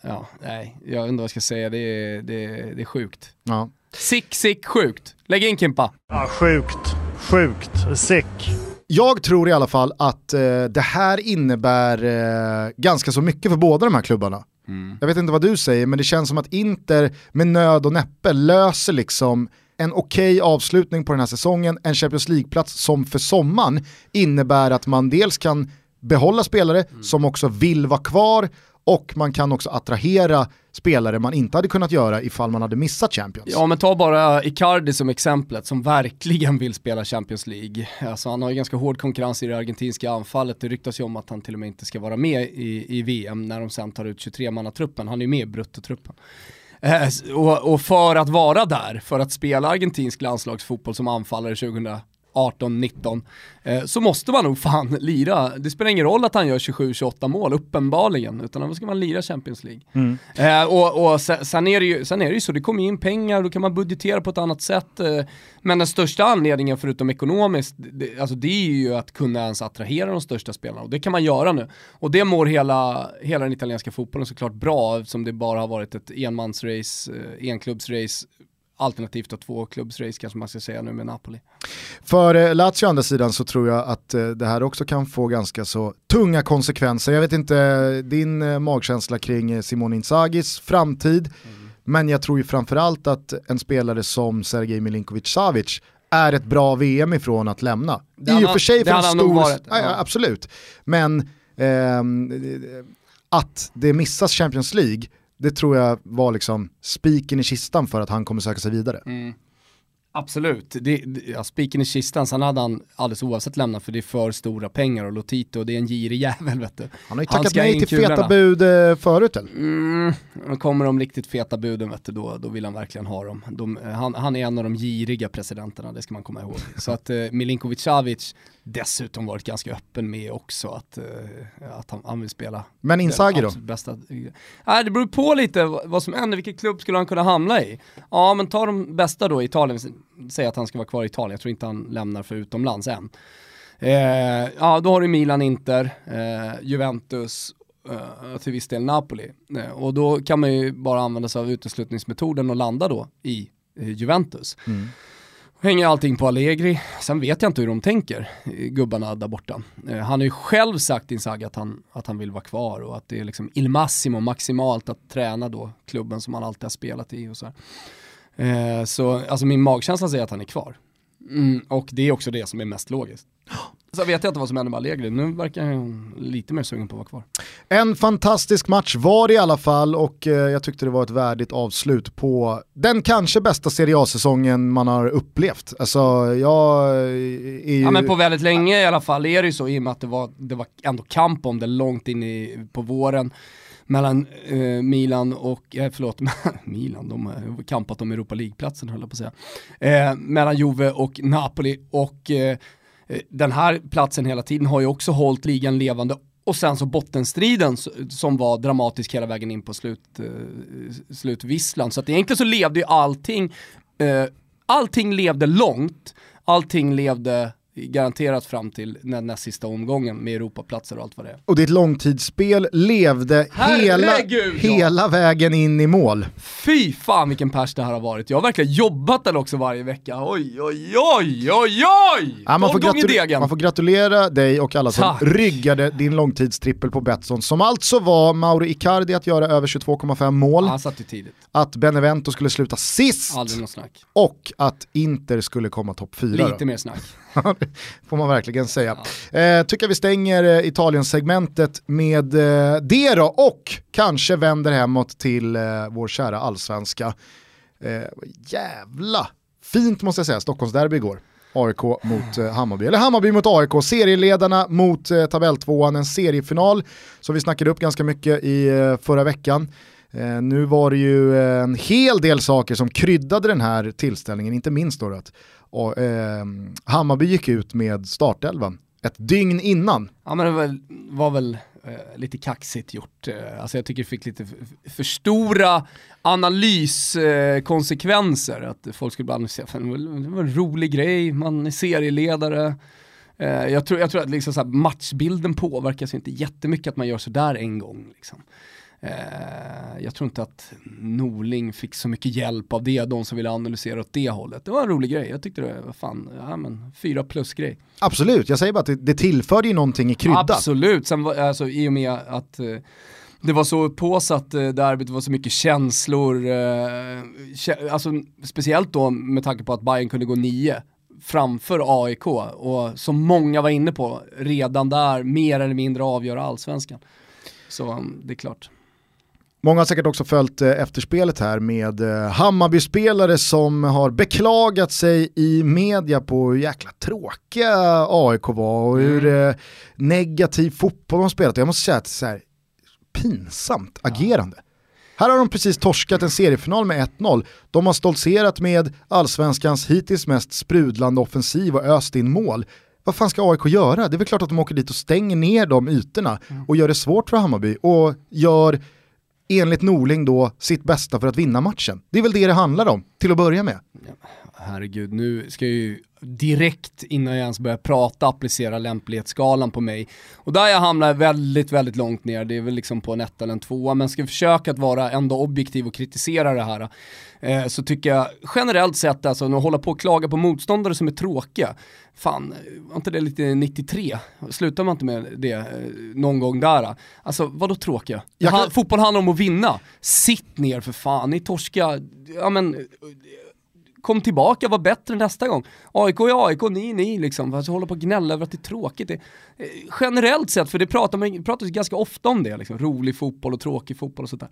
Speaker 2: Ja, nej, jag undrar vad jag ska säga, det är, det, är- det är sjukt.
Speaker 1: Ja.
Speaker 2: Sick, sick, sjukt. Lägg in Kimpa.
Speaker 4: Ja, sjukt. Sjukt. Sick.
Speaker 1: Jag tror i alla fall att eh, det här innebär eh, ganska så mycket för båda de här klubbarna. Jag vet inte vad du säger, men det känns som att Inter med nöd och näppe löser liksom en okej avslutning på den här säsongen, en Champions League-plats som för sommaren innebär att man dels kan behålla spelare som också vill vara kvar och man kan också attrahera spelare man inte hade kunnat göra ifall man hade missat Champions.
Speaker 2: Ja men ta bara Icardi som exemplet som verkligen vill spela Champions League. Alltså han har ju ganska hård konkurrens i det argentinska anfallet. Det ryktas ju om att han till och med inte ska vara med i, i VM när de sen tar ut 23-mannatruppen. Han är ju med i bruttotruppen. Eh, och, och för att vara där, för att spela argentinsk landslagsfotboll som anfallare 2018-19, eh, så måste man nog fan lira. Det spelar ingen roll att han gör 27-28 mål, uppenbarligen, utan då ska man lira Champions League. Eh, och och sen, är det ju, sen är det ju så, det kommer in pengar, då kan man budgetera på ett annat sätt. Eh, men den största anledningen, förutom ekonomiskt, det, alltså det är ju att kunna ens attrahera de största spelarna. Och det kan man göra nu. Och det mår hela, hela den italienska fotbollen såklart bra, eftersom det bara har varit ett enmansrace, enklubbsrace, alternativt då tvåklubbsrace kanske man ska säga nu med Napoli.
Speaker 1: För eh, Lazio å andra sidan så tror jag att eh, det här också kan få ganska så tunga konsekvenser. Jag vet inte din eh, magkänsla kring eh, Simone Inzagis framtid, Men jag tror ju framförallt att en spelare som Sergej Milinkovic-Savic är ett bra VM ifrån att lämna.
Speaker 2: Det
Speaker 1: I och för sig för en stor...
Speaker 2: varit,
Speaker 1: ja, ja, absolut. Men ehm, att det missas Champions League, det tror jag var liksom spiken i kistan för att han kommer söka sig vidare.
Speaker 2: Mm. Absolut, det, det, ja, spiken i kistan, sen hade han alldeles oavsett lämnat för det är för stora pengar och Lotito det är en girig jävel vet du.
Speaker 1: Han har ju tackat nej till
Speaker 2: kulorna.
Speaker 1: feta bud eh, förut eller?
Speaker 2: Mm, kommer de riktigt feta buden vet du, då, då vill han verkligen ha dem. De, han, han är en av de giriga presidenterna, det ska man komma ihåg. Så att eh, Milinkovic Savic dessutom varit ganska öppen med också att, eh, att han, han vill spela
Speaker 1: Men Inzaghi då?
Speaker 2: Bästa. Nej, det beror på lite vad vad som händer, vilken klubb skulle han kunna hamna i? Ja men ta de bästa då i Italien, säg att han ska vara kvar i Italien, jag tror inte han lämnar för utomlands än. Eh, ja då har du Milan, Inter, eh, Juventus, eh, till viss del Napoli. Eh, och då kan man ju bara använda sig av uteslutningsmetoden och landa då i eh, Juventus. Hänger allting på Allegri. Sen vet jag inte hur de tänker, eh, gubbarna där borta. Han har ju själv sagt Inzaghi att han, att han vill vara kvar och att det är liksom il massimo, maximalt att träna då klubben som han alltid har spelat i och så här. Eh, så alltså min magkänsla säger att han är kvar. Mm, och det är också det som är mest logiskt. Så vet jag inte vad som händer med Allegri, nu verkar han lite mer sugen på att vara kvar.
Speaker 1: En fantastisk match var det i alla fall och eh, jag tyckte det var ett värdigt avslut på den kanske bästa Serie A-säsongen man har upplevt. Alltså jag är ju...
Speaker 2: Ja men på väldigt länge i alla fall är det ju så i och med att det var, det var ändå kamp om det långt in i, på våren mellan eh, Milan och, eh, förlåt, Milan, de har kampat om Europa League-platsen höll jag på att säga. Eh, mellan Juve och Napoli och eh, eh den här platsen hela tiden har ju också hållit ligan levande och sen så bottenstriden som var dramatisk hela vägen in på slut, eh, slutvisslan. Så att egentligen så levde ju allting, eh, allting levde långt, allting levde garanterat fram till den näst sista omgången med Europaplatser och allt vad det är.
Speaker 1: Och ditt långtidsspel levde hela,
Speaker 2: ja.
Speaker 1: hela vägen in i mål.
Speaker 2: Fy fan vilken pers det här har varit. Jag har verkligen jobbat den också varje vecka. Oj, oj, oj, oj, oj!
Speaker 1: Ja, man, får
Speaker 2: degen.
Speaker 1: man får gratulera dig och alla som
Speaker 2: Tack.
Speaker 1: ryggade din långtidstrippel på Betsson som alltså var Mauro Icardi att göra över 22,5 mål,
Speaker 2: Han satt ju tidigt.
Speaker 1: att Benevento skulle sluta sist
Speaker 2: Aldrig något snack.
Speaker 1: och att Inter skulle komma topp 4.
Speaker 2: Lite mer snack.
Speaker 1: får man verkligen säga. Eh, tycker vi stänger eh, Italien-segmentet med eh, det då och kanske vänder hemåt till eh, vår kära allsvenska. Eh, jävla fint måste jag säga, Stockholmsderby igår. AIK mot eh, Hammarby, eller Hammarby mot AIK, serieledarna mot eh, tabelltvåan, en seriefinal som vi snackade upp ganska mycket i eh, förra veckan. Eh, nu var det ju eh, en hel del saker som kryddade den här tillställningen, inte minst då att och, eh, Hammarby gick ut med startelvan ett dygn innan.
Speaker 2: Ja men det var väl, var väl eh, lite kaxigt gjort. Eh, alltså jag tycker det fick lite för, för stora analyskonsekvenser. Eh, att folk skulle bara analysera, det var- en rolig grej, man är serieledare. Eh, jag, tror, jag tror att liksom så här, matchbilden påverkas inte jättemycket att man gör sådär en gång. Liksom. Eh, jag tror inte att Norling fick så mycket hjälp av det, de som ville analysera åt det hållet. Det var en rolig grej, jag tyckte det var fan, ja men fyra plus grej.
Speaker 1: Absolut, jag säger bara att det, det tillförde ju någonting i kryddan.
Speaker 2: Absolut, sen alltså, i och med att eh, det var så upphaussat eh, det var så mycket känslor, kä- alltså, speciellt då med tanke på att Bayern kunde gå nio framför AIK och som många var inne på, redan där mer eller mindre avgöra allsvenskan. Så um, det är klart.
Speaker 1: Många har säkert också följt eh, efterspelet här med eh, Hammarby-spelare som har beklagat sig i media på hur jäkla tråkiga AIK var och hur eh, negativ fotboll de spelat. Jag måste säga att det är så här, pinsamt agerande. Här har de precis torskat en seriefinal med 1-0. De har stoltserat med allsvenskans hittills mest sprudlande offensiv och öst in mål. Vad fan ska AIK göra? Det är väl klart att de åker dit och stänger ner de ytorna och gör det svårt för Hammarby och gör enligt Norling då sitt bästa för att vinna matchen. Det är väl det det handlar om, till att börja med.
Speaker 2: Herregud, nu ska jag ju direkt innan jag ens börjar prata applicera lämplighetsskalan på mig. Och där jag hamnar väldigt, väldigt långt ner, det är väl liksom på en ett eller en tvåa, men ska försöka att vara ändå objektiv och kritisera det här. Eh, så tycker jag generellt sett, alltså att hålla på och klaga på motståndare som är tråkiga fan, var inte det lite 93? Slutar man inte med det eh, någon gång där? Alltså vadå tråkiga?
Speaker 1: Jag kan-
Speaker 2: fotboll handlar om att vinna. Sitt ner för fan, ni torska, ja men kom tillbaka, var bättre nästa gång. AIK är AIK, ni är ni liksom. Alltså, hålla på och gnälla över att det är tråkigt. Det, eh, generellt sett, för det pratar man pratar ganska ofta om det, liksom. rolig fotboll och tråkig fotboll och sånt där.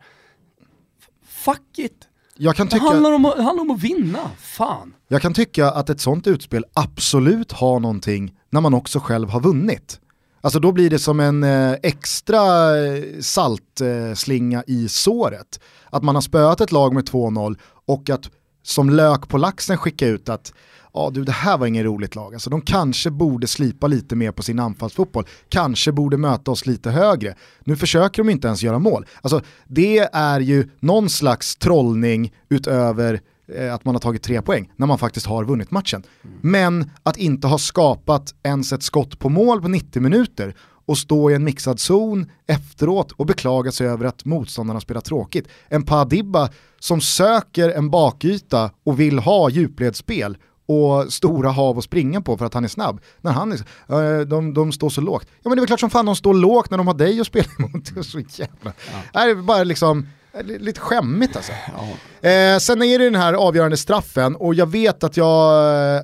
Speaker 2: Fuck it!
Speaker 1: Jag kan,
Speaker 2: Det
Speaker 1: tycka,
Speaker 2: handlar om, det handlar om att vinna, fan.
Speaker 1: jag kan tycka att ett sånt utspel absolut har någonting när man också själv har vunnit. Alltså då blir det som en eh, extra eh, saltslinga i såret. Att man har spöat ett lag med 2-0 och att som lök på laxen skicka ut att ja du det här var ingen roligt lag, alltså de kanske borde slipa lite mer på sin anfallsfotboll, kanske borde möta oss lite högre. Nu försöker de inte ens göra mål. Alltså det är ju någon slags trollning utöver eh, att man har tagit tre poäng när man faktiskt har vunnit matchen. Men att inte ha skapat ens ett skott på mål på 90 minuter och stå i en mixad zon efteråt och beklaga sig över att motståndarna spelar tråkigt. En Padibba som söker en bakyta och vill ha djupledsspel och stora hav att springa på för att han är snabb. När han är, eh, de, de står så lågt. Ja men det är väl klart som fan de står lågt när de har dig att spela emot. Det är så jävla... Det är bara liksom li- lite skämmigt alltså. Eh, sen är det den här avgörande straffen och jag vet att jag eh,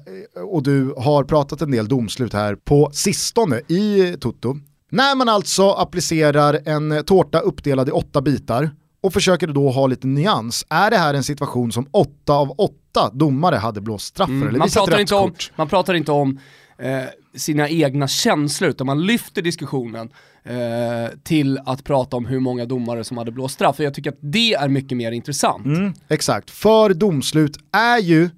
Speaker 1: och du har pratat en del domslut här på sistone i Toto. När man alltså applicerar en tårta uppdelad i åtta bitar och försöker då ha lite nyans, är det här en situation som åtta av åtta domare hade blåst straff för? eller
Speaker 2: Mm, man, pratar inte om, man pratar inte om eh, sina egna känslor, utan man lyfter diskussionen eh, till att prata om hur många domare som hade blåst straff. För jag tycker att det är mycket mer intressant.
Speaker 1: Mm, exakt, för domslut är ju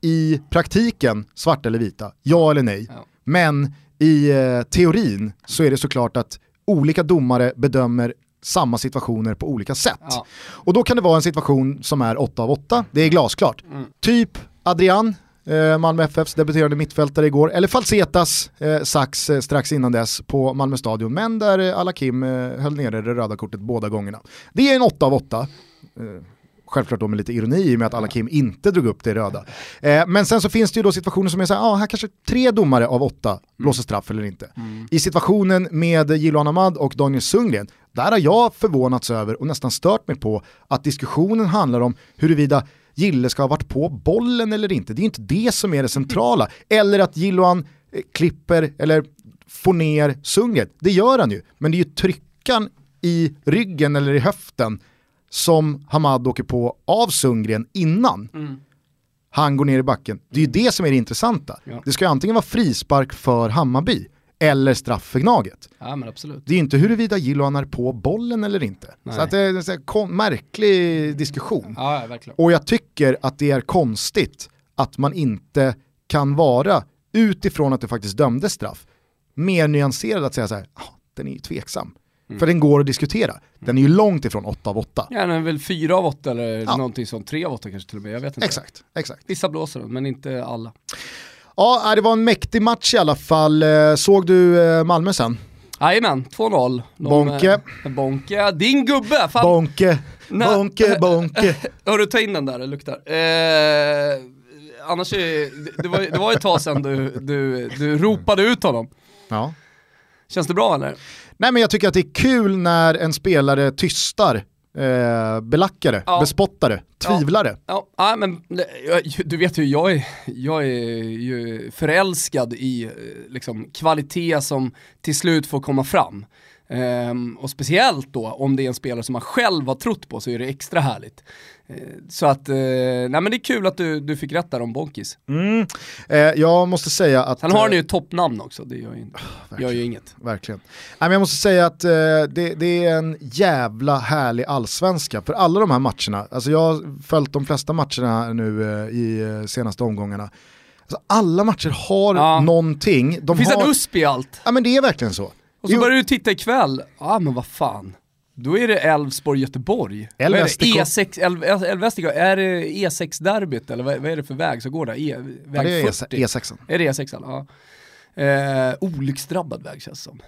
Speaker 1: i praktiken svart eller vita, ja eller nej.
Speaker 2: Ja.
Speaker 1: Men i eh, teorin så är det såklart att olika domare bedömer samma situationer på olika sätt.
Speaker 2: Ja.
Speaker 1: Och då kan det vara en situation som är 8 av 8, det är glasklart.
Speaker 2: Mm.
Speaker 1: Typ Adrian, eh, Malmö FFs debuterande mittfältare igår, eller Falsetas eh, sax eh, strax innan dess på Malmö stadion, men där eh, Alakim eh, höll nere det röda kortet båda gångerna. Det är en 8 av 8. Eh, Självklart då med lite ironi i och med att Alakim inte drog upp det röda. Eh, men sen så finns det ju då situationer som är så här, ah, här kanske tre domare av åtta blåser straff eller inte. I situationen med Jiloan Ahmad och Daniel Sundgren, där har jag förvånats över och nästan stört mig på att diskussionen handlar om huruvida Gille ska ha varit på bollen eller inte. Det är inte det som är det centrala. Eller att Jiloan eh, klipper eller får ner Sundgren. Det gör han ju, men det är ju tryckan i ryggen eller i höften som Hamad åker på av Sundgren innan han går ner i backen. Det är ju det som är det intressanta.
Speaker 2: Ja.
Speaker 1: Det ska ju antingen vara frispark för Hammarby eller straff för Gnaget.
Speaker 2: Ja men absolut.
Speaker 1: Det är ju inte huruvida Jiloan är på bollen eller inte.
Speaker 2: Nej.
Speaker 1: Så att det är en sån märklig diskussion.
Speaker 2: Ja, verkligen.
Speaker 1: Och jag tycker att det är konstigt att man inte kan vara, utifrån att det faktiskt dömdes straff, mer nyanserad att säga så här, "Ah, den är ju tveksam.
Speaker 2: Mm.
Speaker 1: För den går att diskutera. Den är ju långt ifrån 8 av 8.
Speaker 2: Ja, den är väl fyra av åtta eller
Speaker 1: Ja.
Speaker 2: någonting sånt, tre av åtta kanske till och med, jag vet inte.
Speaker 1: Exakt, exakt.
Speaker 2: Vissa blåser den, men inte alla.
Speaker 1: Ja, äh, det var en mäktig match i alla fall. Eh, Såg du eh, Malmö sen?
Speaker 2: Jajamän, 2-0. De,
Speaker 1: Bonke.
Speaker 2: eh, Bonke, din gubbe! Fan,
Speaker 1: Bonke,
Speaker 2: Nej.
Speaker 1: bonke, bonke.
Speaker 2: hör du ta in den där, det luktar. Eh, annars är det, var, det var ett tag sedan du, du, du ropade ut honom.
Speaker 1: Ja.
Speaker 2: Känns det bra eller?
Speaker 1: Nej men jag tycker att det är kul när en spelare tystar eh, belackare,
Speaker 2: Ja.
Speaker 1: bespottare, tvivlare.
Speaker 2: Ja, nej, men du vet ju, jag är, jag är ju förälskad i eh, liksom, kvalitet som till slut får komma fram. Ehm, och speciellt då om det är en spelare som man själv har trott på så är det extra härligt. Eh, så att, eh, nej men det är kul att du, du fick rätt där om Bonkis.
Speaker 1: Mm. Eh, jag måste säga att...
Speaker 2: Har han
Speaker 1: eh,
Speaker 2: ju ett toppnamn också, det gör ju, gör ju inget.
Speaker 1: Verkligen. Nej, men jag måste säga att eh, det, det är en jävla härlig allsvenska för alla de här matcherna. Alltså jag har följt de flesta matcherna nu eh, i eh, senaste omgångarna. Alltså alla matcher har
Speaker 2: Ja.
Speaker 1: någonting. De
Speaker 2: Det finns
Speaker 1: har...
Speaker 2: en USP i allt.
Speaker 1: Ja men det är verkligen så.
Speaker 2: Och så
Speaker 1: Jo,
Speaker 2: börjar du titta ikväll, ja men vad fan. Då är det Elfsborg-Göteborg. Vad är det?
Speaker 1: Elvestikon.
Speaker 2: E6, El- El- Elvestikon, är det E6-derbyt eller vad, är det för väg som går där? E, väg
Speaker 1: ja, det är E
Speaker 2: E40?
Speaker 1: E6.
Speaker 2: Är det E6? Ja. Eh, olycksdrabbad väg känns det som.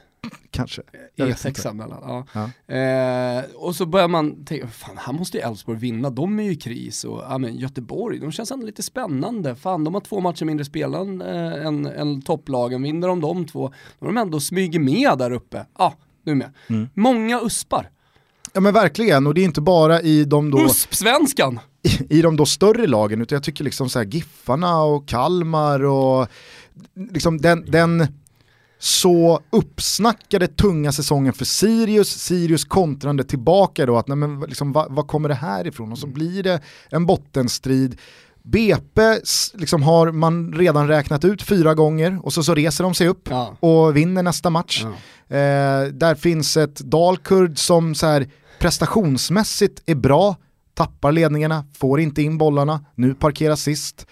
Speaker 1: Kanske. Jag vet inte.
Speaker 2: E6 mellan. Ja.
Speaker 1: Ja.
Speaker 2: Eh, och så börjar man tänka, fan här måste ju Elfsborg vinna, de är ju i kris och ja, men Göteborg, de känns ändå lite spännande. Fan de har två matcher mindre spelaren eh, än, än topplagen, vinner de de två, då har de ändå smyger med där uppe. Ja, du är med.
Speaker 1: Mm.
Speaker 2: Många uspar.
Speaker 1: Ja men verkligen, och det är inte bara i de då,
Speaker 2: USP-svenskan!
Speaker 1: i de då större lagen, utan jag tycker liksom så här Giffarna och Kalmar och liksom den, den så uppsnackade tunga säsongen för Sirius, Sirius kontrande tillbaka då, att nej men liksom, vad, vad kommer det här ifrån? Och så blir det en bottenstrid. BP liksom har man redan räknat ut fyra gånger och så, så reser de sig upp
Speaker 2: Ja.
Speaker 1: och vinner nästa match.
Speaker 2: Ja.
Speaker 1: Eh, där finns ett Dalkurd som så här, prestationsmässigt är bra, tappar ledningarna, får inte in bollarna, nu parkerar sist.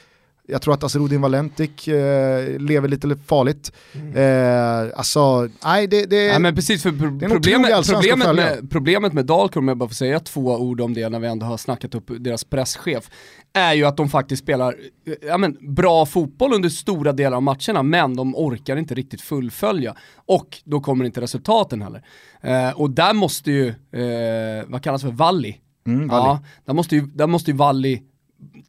Speaker 1: Jag tror att Asrudin Valentik eh, lever lite farligt. Eh, alltså, nej det, det
Speaker 2: Ja, men precis, för pro-
Speaker 1: det är
Speaker 2: problemet, problemet, med, problemet med Dalkurd, om jag bara får säga två ord om det när vi ändå har snackat upp deras presschef, är ju att de faktiskt spelar eh, ja, men, bra fotboll under stora delar av matcherna, men de orkar inte riktigt fullfölja. Och då kommer inte resultaten heller. Eh, och där måste ju, eh, vad kallas för, Valli?
Speaker 1: Mm, Valli.
Speaker 2: Ja, där måste ju, där måste ju Valli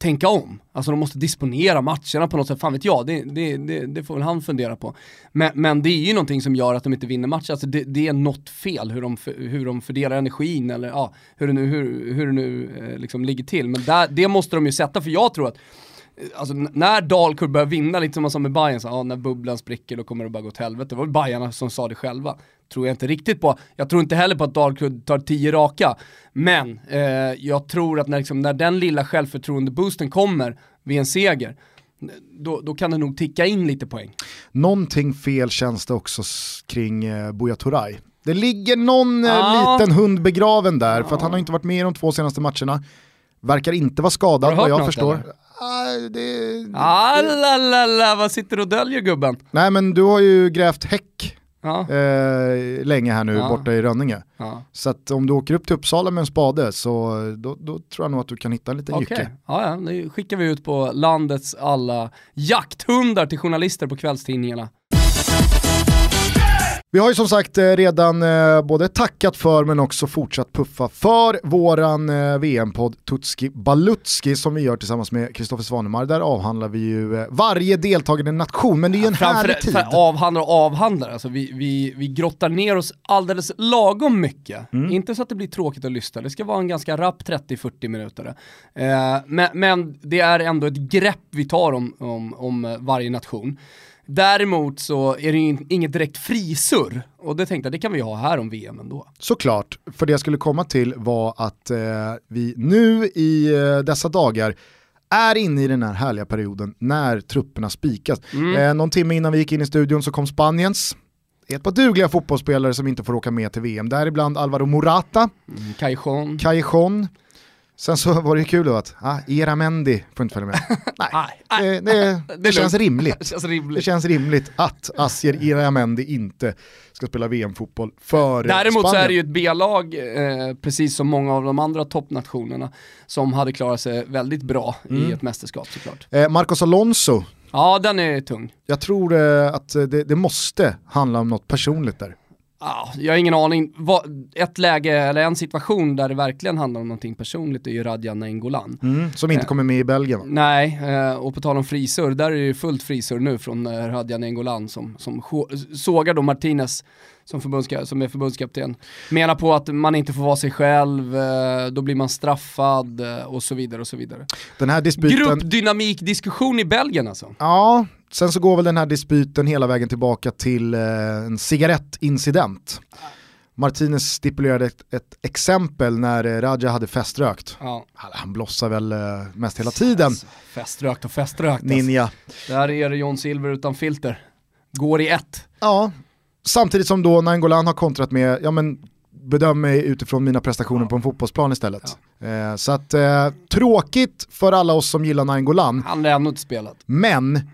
Speaker 2: tänka om. Alltså de måste disponera matcherna på något sätt, fan vet jag, det, det, det, det får väl han fundera på. Men, men det är ju någonting som gör att de inte vinner matcher, alltså det, det är något fel hur de, för- hur de fördelar energin eller ja, hur det nu, hur, hur det nu eh, liksom ligger till. Men där, det måste de ju sätta, för jag tror att Alltså när Dalkurd börjar vinna, lite som man sa med Bayern, så, ja, när bubblan spricker då kommer det bara gå åt helvete. Det var Bajarna som sa det själva. Tror jag inte riktigt på. Jag tror inte heller på att Dalkurd tar tio raka. Men eh, jag tror att när, liksom, när den lilla självförtroende-boosten kommer vid en seger, då, då kan det nog ticka in lite poäng.
Speaker 1: Någonting fel känns det också kring eh, Buya Turay. Det ligger någon
Speaker 2: Ja.
Speaker 1: liten hund begraven där, för att han har inte varit med i de två senaste matcherna. Verkar inte vara skadad vad jag
Speaker 2: något,
Speaker 1: förstår.
Speaker 2: eller?
Speaker 1: Ah, det,
Speaker 2: Ah, la, la, la, vad sitter du och döljer gubben?
Speaker 1: Nej men du har ju grävt häck
Speaker 2: Ja,
Speaker 1: eh, länge här nu
Speaker 2: Ja.
Speaker 1: borta i Rönninge.
Speaker 2: ja.
Speaker 1: Så att om du åker upp till Uppsala med en spade så då, då tror jag nog att du kan hitta en liten
Speaker 2: Okej,
Speaker 1: jycke.
Speaker 2: ja, nu skickar vi ut på landets alla jakthundar till journalister på kvällstidningarna.
Speaker 1: Vi har ju som sagt eh, redan eh, både tackat för men också fortsatt puffa för våran eh, VM-podd Tutski Balutski som vi gör tillsammans med Kristoffer Svanemar. Där avhandlar vi ju varje deltagande nation, men det är ju en härlig tid.
Speaker 2: avhandlar och avhandlar, alltså vi, vi, vi grottar ner oss alldeles lagom mycket.
Speaker 1: Mm.
Speaker 2: Inte så att det blir tråkigt att lyssna, det ska vara en ganska rapp 30-40 minuter. Eh, men, men det är ändå ett grepp vi tar om, om, om varje nation. Däremot så är det ju in- inget direkt frisurr, och det tänkte jag, det kan vi ha här om VM ändå.
Speaker 1: Såklart, för det jag skulle komma till var att eh, vi nu i eh, dessa dagar är inne i den här härliga perioden när trupperna spikas. Eh, någon timme innan vi gick in i studion så kom Spaniens. Ett par dugliga fotbollsspelare som inte får åka med till VM, däribland Alvaro Morata,
Speaker 2: Mm, Cajon.
Speaker 1: Callejon. Sen så var det ju kul då att ah, Iramendi får inte följa med. Nej, det, det, det känns rimligt.
Speaker 2: Det känns
Speaker 1: Det
Speaker 2: rimligt.
Speaker 1: känns rimligt att Asier Iramendi inte ska spela VM-fotboll för
Speaker 2: Däremot så
Speaker 1: Spanien.
Speaker 2: är det ju ett B-lag, eh, precis som många av de andra toppnationerna, som hade klarat sig väldigt bra
Speaker 1: Mm.
Speaker 2: i ett mästerskap såklart.
Speaker 1: Eh, Marcos Alonso,
Speaker 2: Ja, den är tung.
Speaker 1: jag tror eh, att eh, det, det måste handla om något personligt där.
Speaker 2: Ah, jag har ingen aning. Vad- Ett läge, eller en situation där det verkligen handlar om någonting personligt är ju Radja Nainggolan.
Speaker 1: Som inte
Speaker 2: Eh.
Speaker 1: kommer med i Belgien. va?
Speaker 2: Nej, eh, och på tal om frisur, där är det ju fullt frisur nu från eh, Radja Nainggolan som, som sågar då Martinez som, som är förbundskapten. Menar på att man inte får vara sig själv, eh, då blir man straffad eh, och så vidare och så vidare.
Speaker 1: Den här dispyten,
Speaker 2: Gruppdynamikdiskussion i Belgien alltså.
Speaker 1: ja, sen så går väl den här dispyten hela vägen tillbaka till eh, en cigarettincident. Martinez stipulerade ett, ett exempel när eh, Raja hade feströkt.
Speaker 2: Ja.
Speaker 1: Han- blossar väl eh, mest hela tiden,
Speaker 2: Alltså, feströkt och feströkt. Alltså.
Speaker 1: Ninja.
Speaker 2: Där är det John Silver utan filter. Går i ett.
Speaker 1: Ja, samtidigt som då Nainggolan har kontrat med, ja men bedöm mig utifrån mina prestationer på en fotbollsplan istället. Eh, så att eh, tråkigt för alla oss som gillar Nainggolan,
Speaker 2: Han har ännu inte spelat.
Speaker 1: men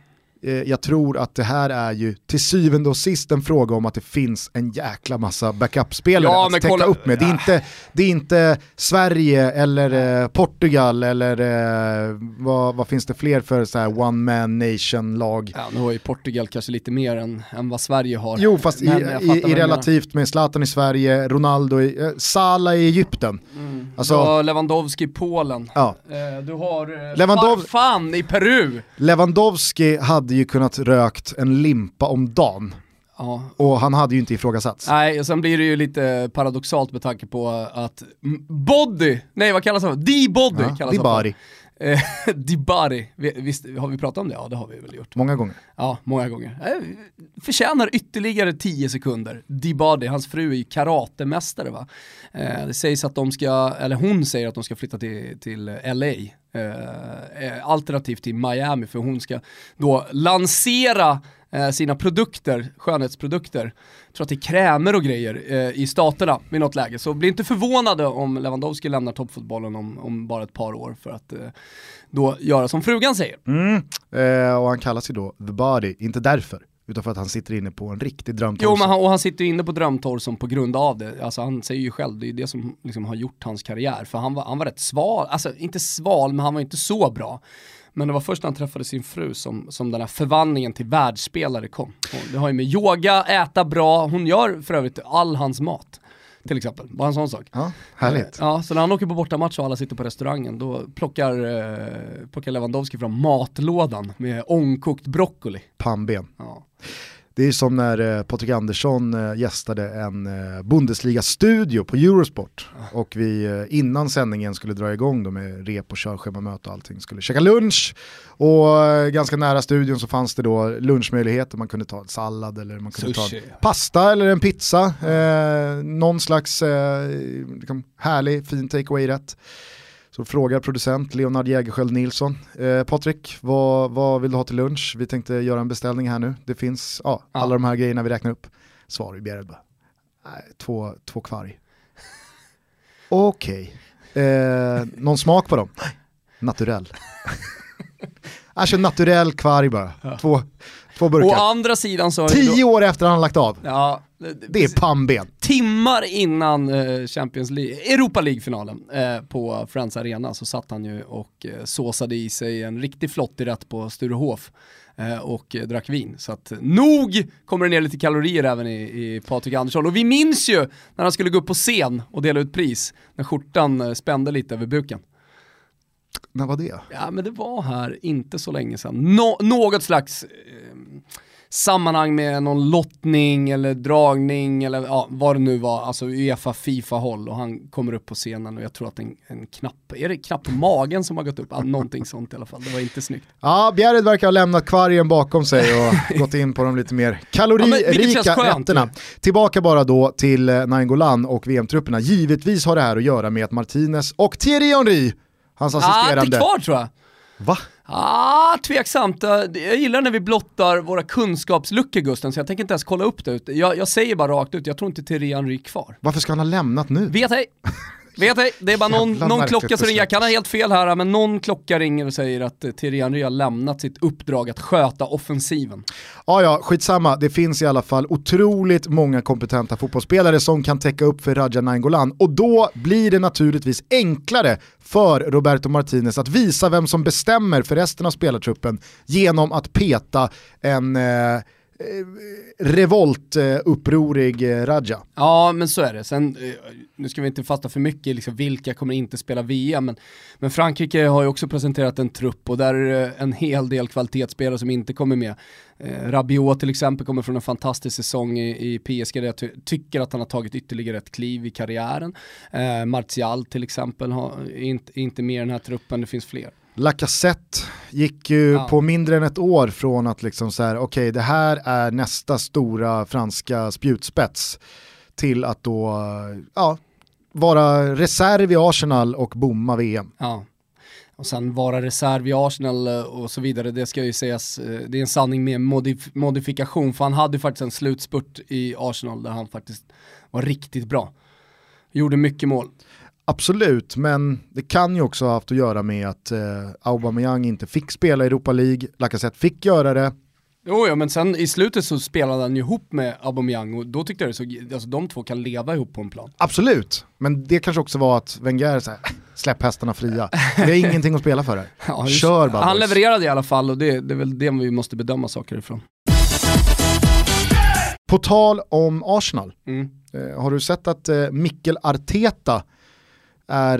Speaker 1: jag tror att det här är ju till syvende och sist en fråga om att det finns en jäkla massa backup-spelare
Speaker 2: Ja,
Speaker 1: att täcka
Speaker 2: kolla-
Speaker 1: upp med. Det är, inte, det är inte Sverige eller eh, Portugal eller eh, vad, vad finns det fler för så här one man nation-lag?
Speaker 2: Ja, nu har ju Portugal kanske lite mer än, än vad Sverige har.
Speaker 1: Jo, fast i,
Speaker 2: Men
Speaker 1: i, i relativt med Zlatan i Sverige, Ronaldo i, eh, Salah i Egypten. Alltså,
Speaker 2: Du har Lewandowski i Polen.
Speaker 1: ja.
Speaker 2: Eh, du har eh,
Speaker 1: Lewandov-
Speaker 2: Farfan i Peru.
Speaker 1: Lewandowski hade ju kunnat rökt en limpa om dagen
Speaker 2: Ja.
Speaker 1: och han hade ju inte ifrågasatts.
Speaker 2: Nej, och sen blir det ju lite paradoxalt med tanke på att Body, nej vad kallas han? D-Body
Speaker 1: Ja,
Speaker 2: kallas han. Eh, Dibari, Vi- visst har vi pratat om det? Ja det har vi väl gjort.
Speaker 1: många gånger.
Speaker 2: Ja, många gånger. Eh, förtjänar ytterligare 10 sekunder. Dibadi, hans fru är ju karatemästare va. Eh, det sägs att de ska, eller hon säger att de ska flytta till, till LA. Eh, alternativt till Miami för hon ska då lansera sina produkter, skönhetsprodukter. Tror att det är krämer och grejer eh, i staterna vid något läge. Så bli inte förvånade om Lewandowski lämnar toppfotbollen om, om bara ett par år för att eh, då göra som frugan säger.
Speaker 1: Mm. Eh, och han kallas ju då The Body, inte därför, utan för att han sitter inne på en riktig drömtorso.
Speaker 2: Jo, men han, och han sitter inne på drömtorg på grund av det. Alltså han säger ju själv, det är det som liksom har gjort hans karriär. För han var, han var rätt sval, alltså inte sval, men han var inte så bra. Men det var först när han träffade sin fru som, som den här förvandlingen till världsspelare kom. Och det har ju med yoga, äta bra, hon gör för övrigt all hans mat. Till exempel, bara en sån sak.
Speaker 1: Ja, härligt.
Speaker 2: Ja, så när han åker på bortamatch och alla sitter på restaurangen, då plockar, eh, plockar Lewandowski fram matlådan med ångkokt broccoli.
Speaker 1: Pannben.
Speaker 2: Ja.
Speaker 1: Det är som när eh, Patrik Andersson eh, gästade en eh, Bundesliga-studio på Eurosport och vi eh, innan sändningen skulle dra igång då med rep och körschemamöte och allting skulle käka lunch och eh, ganska nära studion så fanns det då lunchmöjligheter, man kunde ta en sallad eller man kunde
Speaker 2: Sushi.
Speaker 1: ta en pasta eller en pizza, någon slags liksom härlig fin takeaway-rätt. Så frågar producent Leonard Jägerskiöld Nilsson, eh, Patrik, vad, vad vill du ha till lunch? Vi tänkte göra en beställning här nu. Det finns ja,
Speaker 2: Ja.
Speaker 1: alla de här grejerna vi räknar upp. Svar i Bjerred bara, två, två kvarg. Okej, eh, någon smak på dem? Naturell. Jag kör naturell kvarg bara, två, två
Speaker 2: Å
Speaker 1: burkar.
Speaker 2: andra sidan så
Speaker 1: Tio
Speaker 2: då,
Speaker 1: år efter han lagt av,
Speaker 2: ja,
Speaker 1: det är pannben.
Speaker 2: timmar innan eh, Champions League, Europa League-finalen eh, på Friends Arena så satt han ju och eh, såsade i sig en riktig flottig rätt på Sturehof eh, och eh, drack vin. Så att nog kommer det ner lite kalorier även i, i Patrik Andersson. Och vi minns ju när han skulle gå upp på scen och dela ut pris, när skjortan eh, spände lite över buken.
Speaker 1: När var det?
Speaker 2: Ja men det var här inte så länge sedan. Nå- något slags eh, sammanhang med någon lottning eller dragning eller ja, vad det nu var, alltså Uefa, Fifa-håll och han kommer upp på scenen och jag tror att en, en knapp, är det knapp på magen som har gått upp? Ja, någonting sånt i alla fall, det var inte snyggt.
Speaker 1: Ja, Bjerred verkar ha lämnat kvargen bakom sig och gått in på de lite mer
Speaker 2: Ja,
Speaker 1: kaloririka
Speaker 2: skönt.
Speaker 1: rätterna. Tillbaka bara då till eh, Nainggolan och VM-trupperna. Givetvis har det här att göra med att Martinez och Thierry Henry, hans
Speaker 2: Ja, inte
Speaker 1: assisterande...
Speaker 2: kvar tror jag.
Speaker 1: Va?
Speaker 2: Ah, tveksamt. Eh, Jag gillar när vi blottar våra kunskapsluckor Gusten, så jag tänker inte ens kolla upp det. Jag, jag säger bara rakt ut, jag tror inte Thierry Henry är kvar.
Speaker 1: Varför ska han ha lämnat nu?
Speaker 2: Vet ej. Vet ej, det är bara någon, någon klocka som ringer. Jag kan ha helt fel här, men någon klocka ringer och säger att eh, Thierry Henry har lämnat sitt uppdrag att sköta offensiven.
Speaker 1: Ja, ja, skitsamma. Det finns i alla fall otroligt många kompetenta fotbollsspelare som kan täcka upp för Raja Nainggolan och då blir det naturligtvis enklare för Roberto Martinez att visa vem som bestämmer för resten av spelartruppen genom att peta en eh, revoltupprorig eh, Raja.
Speaker 2: Ja, men så är det. Sen, eh, nu ska vi inte fatta för mycket i liksom, vilka kommer inte spela VM, men, men Frankrike har ju också presenterat en trupp och där är det en hel del kvalitetsspelare som inte kommer med. Eh, Rabiot till exempel kommer från en fantastisk säsong i, i PSG där jag ty tycker att han har tagit ytterligare ett kliv i karriären. Eh, Martial till exempel har, är inte, inte med i den här truppen, det finns fler.
Speaker 1: Lacazette gick ju
Speaker 2: Ja.
Speaker 1: på mindre än ett år från att liksom så här, okej det här är nästa stora franska spjutspets till att då, ja, vara reserv i Arsenal och bomma VM.
Speaker 2: Ja. Och sen vara reserv i Arsenal eh, och så vidare, det ska ju sägas, eh, det är en sanning med modif modifikation, för han hade ju faktiskt en slutspurt i Arsenal där han faktiskt var riktigt bra. Gjorde mycket mål.
Speaker 1: Absolut, men det kan ju också ha haft att göra med att eh, Aubameyang inte fick spela i Europa League, Lacazette fick göra det
Speaker 2: Jo, ja, men sen i slutet så spelade han ju ihop med Aubameyang och då tyckte jag det så, alltså de två kan leva ihop på en plan.
Speaker 1: Absolut, men det kanske också var att Wenger så här, släpp hästarna fria. Vi har ingenting att spela för här.
Speaker 2: Ja, just-
Speaker 1: Kör bara
Speaker 2: Han levererade i alla fall och det, det är väl det vi måste bedöma saker ifrån.
Speaker 1: På tal om Arsenal,
Speaker 2: Mm.
Speaker 1: eh, har du sett att eh, Mikkel Arteta är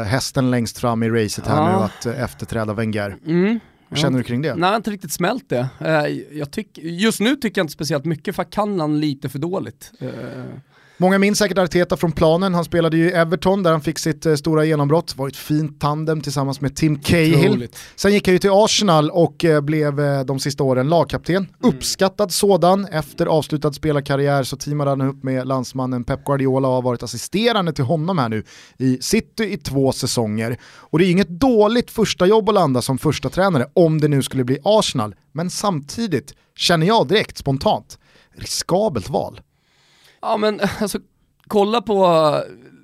Speaker 1: eh, hästen längst fram i racet här
Speaker 2: Ja.
Speaker 1: nu att eh, efterträda Wenger?
Speaker 2: Mm.
Speaker 1: Vad känner du kring det?
Speaker 2: Nej, jag har inte riktigt smält det. Eh, jag tyck, just nu tycker jag inte speciellt mycket för jag kan han lite för dåligt.
Speaker 1: Många minns säkert Arteta från planen, han spelade ju i Everton där han fick sitt eh, stora genombrott, var ett fint tandem tillsammans med Tim Cahill.
Speaker 2: otroligt.
Speaker 1: Sen gick han ju till Arsenal och eh, blev eh, de sista åren lagkapten.
Speaker 2: Mm.
Speaker 1: Uppskattad sådan. Efter avslutad spelarkarriär så teamade han upp med landsmannen Pep Guardiola och har varit assisterande till honom här nu i City i två säsonger. Och det är inget dåligt första jobb att landa som första tränare om det nu skulle bli Arsenal. Men samtidigt känner jag direkt spontant, riskabelt val.
Speaker 2: Ja men alltså, kolla på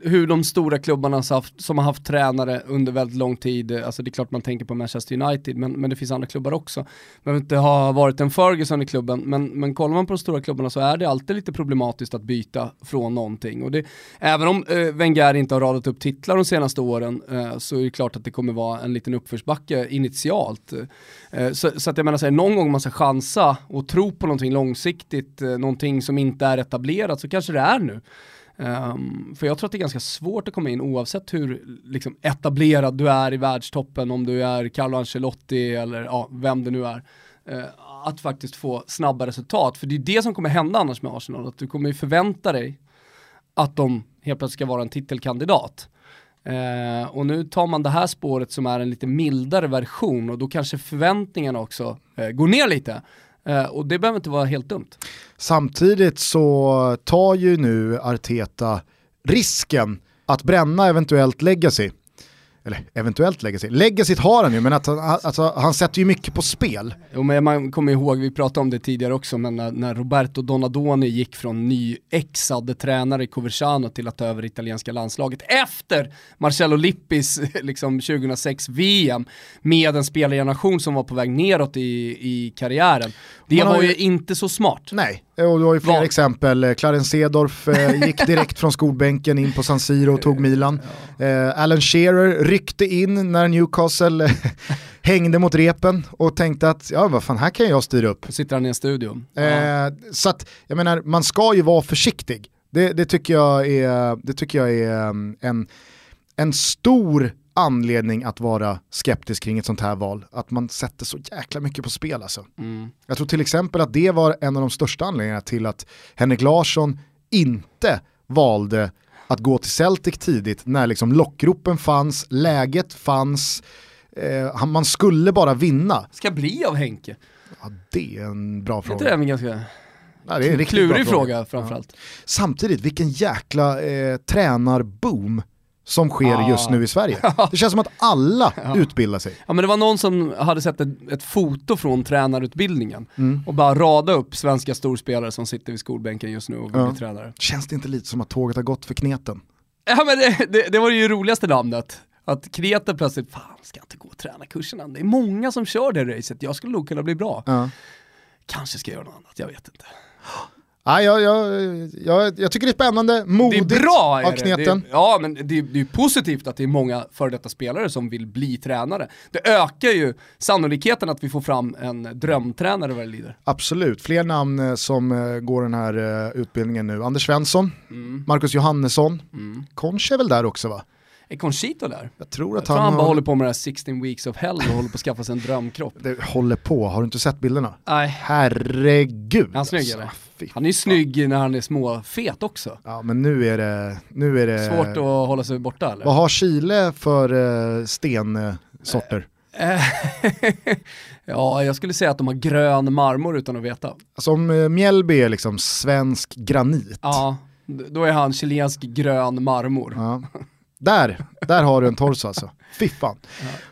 Speaker 2: hur de stora klubbarna som har haft, som har haft tränare under väldigt lång tid, eh, alltså det är klart man tänker på Manchester United, men, men det finns andra klubbar också. Man behöver inte ha varit en Ferguson i klubben, men, men kollar man på de stora klubbarna så är det alltid lite problematiskt att byta från någonting. Och det, även om eh, Wenger inte har radat upp titlar de senaste åren, eh, så är det klart att det kommer vara en liten uppförsbacke initialt. Eh, eh så, så att jag menar så här, någon gång man ska chansa och tro på någonting långsiktigt, eh, någonting som inte är etablerat, så kanske det är nu. Um, för jag tror att det är ganska svårt att komma in oavsett hur liksom, etablerad du är i världstoppen, om du är Carlo Ancelotti eller ja, vem det nu är. Uh, att faktiskt få snabba resultat. För det är det som kommer hända annars med Arsenal, att du kommer ju förvänta dig att de helt plötsligt ska vara en titelkandidat. Uh, och nu tar man det här spåret som är en lite mildare version och då kanske förväntningarna också uh, går ner lite. Eh, och det behöver inte vara helt dumt.
Speaker 1: Samtidigt så tar ju nu Arteta risken att bränna eventuellt legacy. Eller eventuellt legacy. Legacy har han ju, men att han, alltså, han sätter ju mycket på spel.
Speaker 2: Jo men man kommer ihåg, vi pratade om det tidigare också, men när, när Roberto Donadoni gick från nyexad tränare i Coverciano till att ta över italienska landslaget efter Marcello Lippis liksom 2006 VM med en spelargeneration som var på väg neråt i, i karriären. Det
Speaker 1: Man
Speaker 2: var
Speaker 1: ju-
Speaker 2: inte så smart.
Speaker 1: Nej, och du har ju flera exempel. Clarence Seedorf eh, gick direkt från skolbänken in på San Siro och tog Milan. Eh, Alan Shearer ryckte in när Newcastle eh, hängde mot repen och tänkte att ja, vad fan, här kan jag styra upp.
Speaker 2: Då sitter han i en studio. Ja.
Speaker 1: Eh, så att, jag menar, man ska ju vara försiktig. Det, det, tycker, jag är, det tycker jag är um, en, en stor anledning att vara skeptisk kring ett sånt här val. Att man sätter så jäkla mycket på spel alltså.
Speaker 2: Mm.
Speaker 1: Jag tror till exempel att det var en av de största anledningarna till att Henrik Larsson inte valde att gå till Celtic tidigt när liksom lockropen fanns, läget fanns, eh, man skulle bara vinna.
Speaker 2: Ska bli av Henke?
Speaker 1: Ja, det är en bra
Speaker 2: Är inte det
Speaker 1: fråga.
Speaker 2: en ganska
Speaker 1: Ja, det är en
Speaker 2: klurig
Speaker 1: bra
Speaker 2: fråga framförallt?
Speaker 1: Samtidigt, vilken jäkla eh, tränarboom som sker
Speaker 2: Ja.
Speaker 1: just nu i Sverige. Det känns som att alla utbildar sig.
Speaker 2: Ja men det var någon som hade sett ett, ett foto från tränarutbildningen
Speaker 1: Mm.
Speaker 2: och bara rada upp svenska storspelare som sitter vid skolbänken just nu och vill
Speaker 1: Ja.
Speaker 2: bli tränare.
Speaker 1: Känns det inte lite som att tåget har gått för kneten?
Speaker 2: Ja men det, det, det var ju roligaste namnet. Att Kreta plötsligt, fan ska jag inte gå och träna kurserna? Det är många som kör det racet, jag skulle nog kunna bli bra.
Speaker 1: Ja.
Speaker 2: Kanske ska jag göra något annat, jag vet inte.
Speaker 1: Ja, jag, jag, jag, jag tycker det är spännande, modigt
Speaker 2: det är bra
Speaker 1: av
Speaker 2: är det.
Speaker 1: kneten.
Speaker 2: det. Ja men det, det är positivt att det är många före detta spelare som vill bli tränare. Det ökar ju sannolikheten att vi får fram en drömtränare vad det lider.
Speaker 1: Absolut, fler namn eh, som eh, går den här eh, utbildningen nu. Anders Svensson,
Speaker 2: Mm.
Speaker 1: Marcus Johannesson,
Speaker 2: Mm.
Speaker 1: Conch är väl där också va?
Speaker 2: Är Conchito där?
Speaker 1: Jag tror att han,
Speaker 2: han bara
Speaker 1: har,
Speaker 2: håller på med det här 16 weeks of hell och håller på att skaffa sig en drömkropp.
Speaker 1: det håller på, har du inte sett bilderna?
Speaker 2: Nej,
Speaker 1: Herregud.
Speaker 2: han är snygg
Speaker 1: alltså.
Speaker 2: eller? Han är ju snygg när han är småfet också.
Speaker 1: Ja men nu är det, nu är det...
Speaker 2: Svårt att hålla sig borta eller?
Speaker 1: Vad har Chile för uh, stensorter?
Speaker 2: Eh, ja, jag skulle säga att de har grön marmor utan att veta.
Speaker 1: Alltså om uh, Mjällby är liksom svensk granit.
Speaker 2: Ja, då är han chilensk grön marmor.
Speaker 1: Ja. Där, där har du en torso alltså. Fy fan.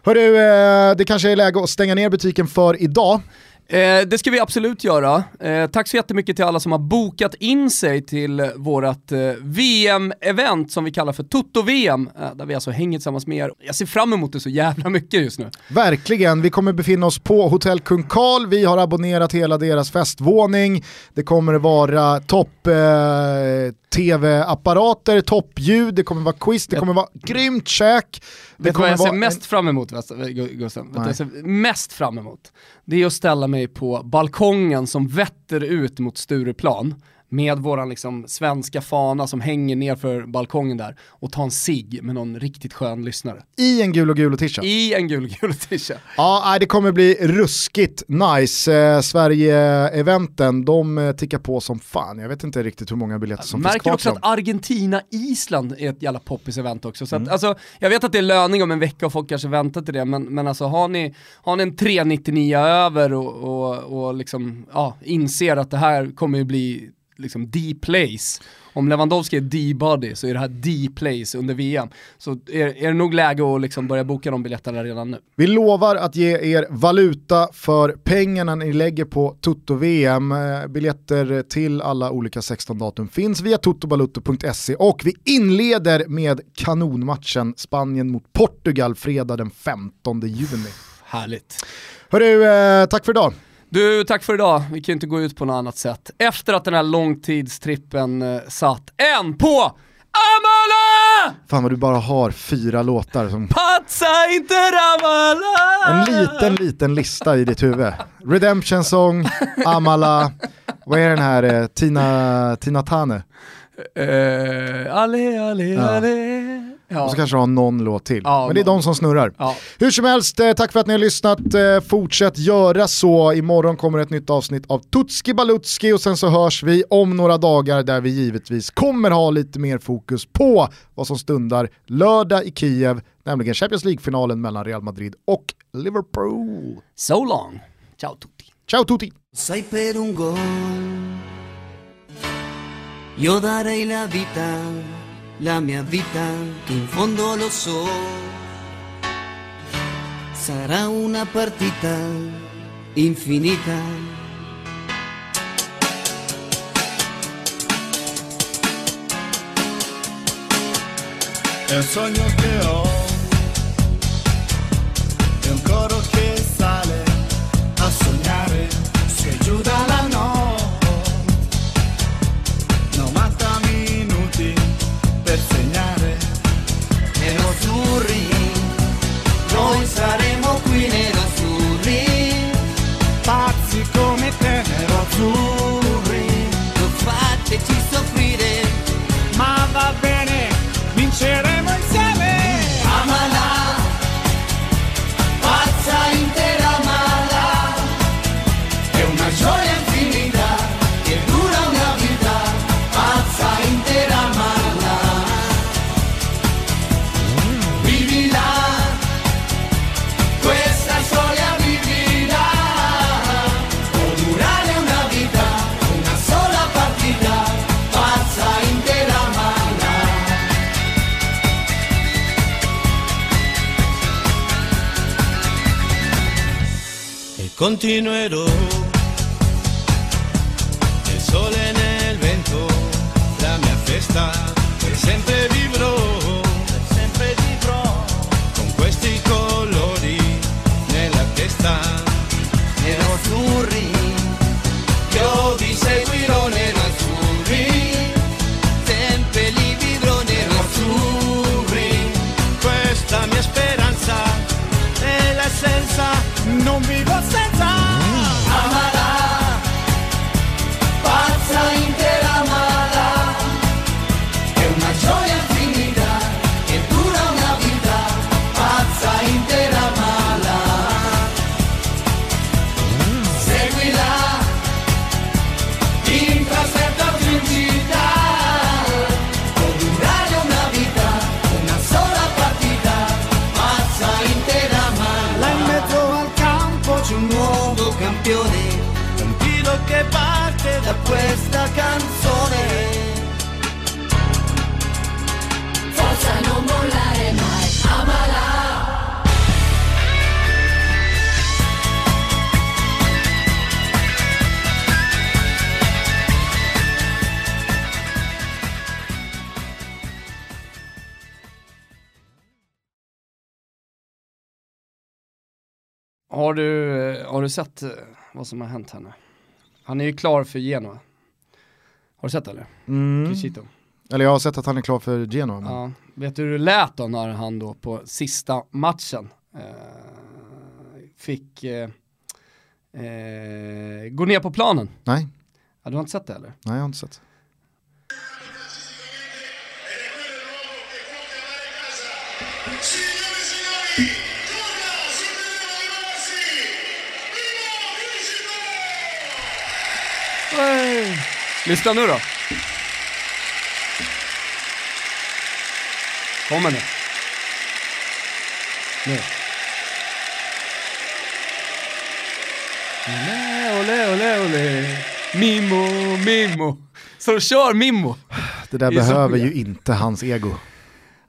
Speaker 1: Hörru, eh, det kanske är läge att stänga ner butiken för idag.
Speaker 2: Eh, det ska vi absolut göra. Eh, tack så jättemycket till alla som har bokat in sig till vårt eh, VM-event som vi kallar för Toto-VM, eh, där vi alltså hänger tillsammans med er. Jag ser fram emot det så jävla mycket just nu.
Speaker 1: Verkligen, vi kommer befinna oss på Hotell Kung Karl, vi har abonnerat hela deras festvåning, det kommer vara topp eh, tv-apparater, toppljud, det kommer vara quiz, det kommer vara grymt käk. Det
Speaker 2: vad jag
Speaker 1: kommer
Speaker 2: ser
Speaker 1: vara
Speaker 2: mest fram emot Gu- Gustav? Vet du vad
Speaker 1: Nej.
Speaker 2: jag ser mest fram emot? Det är att ställa mig på balkongen som vetter ut mot Stureplan med våran liksom svenska fana som hänger ner för balkongen där och ta en cigg med någon riktigt skön lyssnare.
Speaker 1: I en gul och gul tisha.
Speaker 2: I en gul gul tisha.
Speaker 1: Ja, det kommer bli ruskigt nice. Eh, Sverige-eventen, de eh, tickar på som fan. Jag vet inte riktigt hur många biljetter som finns
Speaker 2: Märker
Speaker 1: kvar
Speaker 2: också
Speaker 1: till
Speaker 2: att. Argentina-Island är ett jävla poppis-event också.
Speaker 1: Mm.
Speaker 2: Så att, alltså, jag vet att det är löning om en vecka och folk kanske väntar till det, men, men alltså, har, ni, har ni en 399 över och, och, och liksom, ja, inser att det här kommer ju bli liksom D-place. Om Lewandowski är D-body så är det här D-place under VM. Så är, är det nog läge att liksom börja boka de biljetterna redan nu.
Speaker 1: Vi lovar att ge er valuta för pengarna ni lägger på Toto-VM. Eh, Biljetter till alla olika 16 datum finns via totobalutto.se och vi inleder med kanonmatchen Spanien mot Portugal fredag den 15 juni.
Speaker 2: Härligt.
Speaker 1: Hörru, eh, tack för idag.
Speaker 2: Du, tack för idag. Vi kan ju inte gå ut på något annat sätt. Efter att den här långtidstrippen eh, satt en på Amala!
Speaker 1: Fan vad du bara har fyra låtar som
Speaker 2: Patsa inte Ravala!
Speaker 1: En liten, liten lista i ditt huvud. Redemption Song, Amala, vad är den här, eh, Tina, Tina Tane?
Speaker 2: Eh, ale, ale,
Speaker 1: Ja.
Speaker 2: ale. Ja.
Speaker 1: Och så kanske du har någon låt till.
Speaker 2: Ja,
Speaker 1: Men det är
Speaker 2: någon.
Speaker 1: de som snurrar.
Speaker 2: Ja.
Speaker 1: Hur som helst, eh, tack för att ni har lyssnat. Eh, Fortsätt göra så. Imorgon kommer ett nytt avsnitt av Tutski Balutski och sen så hörs vi om några dagar där vi givetvis kommer ha lite mer fokus på vad som stundar lördag i Kiev, nämligen Champions League-finalen mellan Real Madrid och Liverpool.
Speaker 2: So long. Ciao tutti.
Speaker 1: Ciao tutti!
Speaker 5: Sai per un gol, io darei la vita, la mia vita, che in fondo lo so. Sarà una partita infinita.
Speaker 6: È un sogno che ho, è un coro che sale a sognare, si è giù dalla continuerò.
Speaker 2: Har du, har du sett eh, vad som har hänt nu? Han är ju klar för Genoa. Har du sett det eller?
Speaker 1: Mm.
Speaker 2: Crescito.
Speaker 1: Eller jag har sett att han är klar för Genoa. Men...
Speaker 2: Ja. Vet du hur det lät då när han då på sista matchen eh, fick eh, eh, gå ner på planen?
Speaker 1: Nej,
Speaker 2: Ja, du har inte sett det eller?
Speaker 1: nej jag har inte sett.
Speaker 2: Lyssna nu då. Kommer nu. Nu. Ole, ole, ole, ole. Mimmo, Mimmo. Så kör Mimmo.
Speaker 1: Det där behöver ju inte hans ego.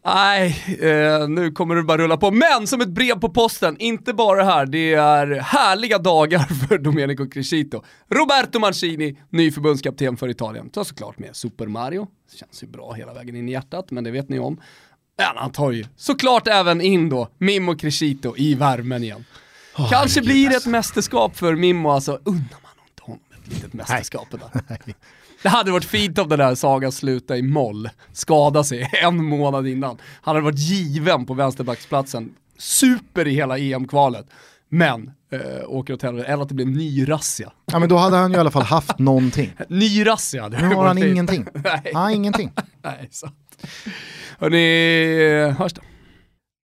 Speaker 2: Nej, eh, nu kommer det bara rulla på. Men som ett brev på posten, inte bara här, det är härliga dagar för Domenico Crescito. Roberto Mancini, ny förbundskapten för Italien. Tar såklart med Super Mario, känns ju bra hela vägen in i hjärtat, men det vet ni om. Men han tar ju såklart även in då Mimmo Crescito i värmen igen. Kanske
Speaker 1: herregud,
Speaker 2: blir det
Speaker 1: alltså.
Speaker 2: ett mästerskap för Mimmo, alltså undrar man inte honom ett litet mästerskap. Det hade varit fint om den där sagan slutade i moll, skada sig en månad innan. Han hade varit given på vänsterbacksplatsen, super i hela EM-kvalet. Men eh, åker åt helvete, eller att det blir ny razzia.
Speaker 1: Ja men då hade han ju i alla fall haft någonting.
Speaker 2: Ny razzia
Speaker 1: Nu har han ingenting.
Speaker 2: Nej,
Speaker 1: Han har ingenting.
Speaker 2: nej, sant. Hörni, hörs då.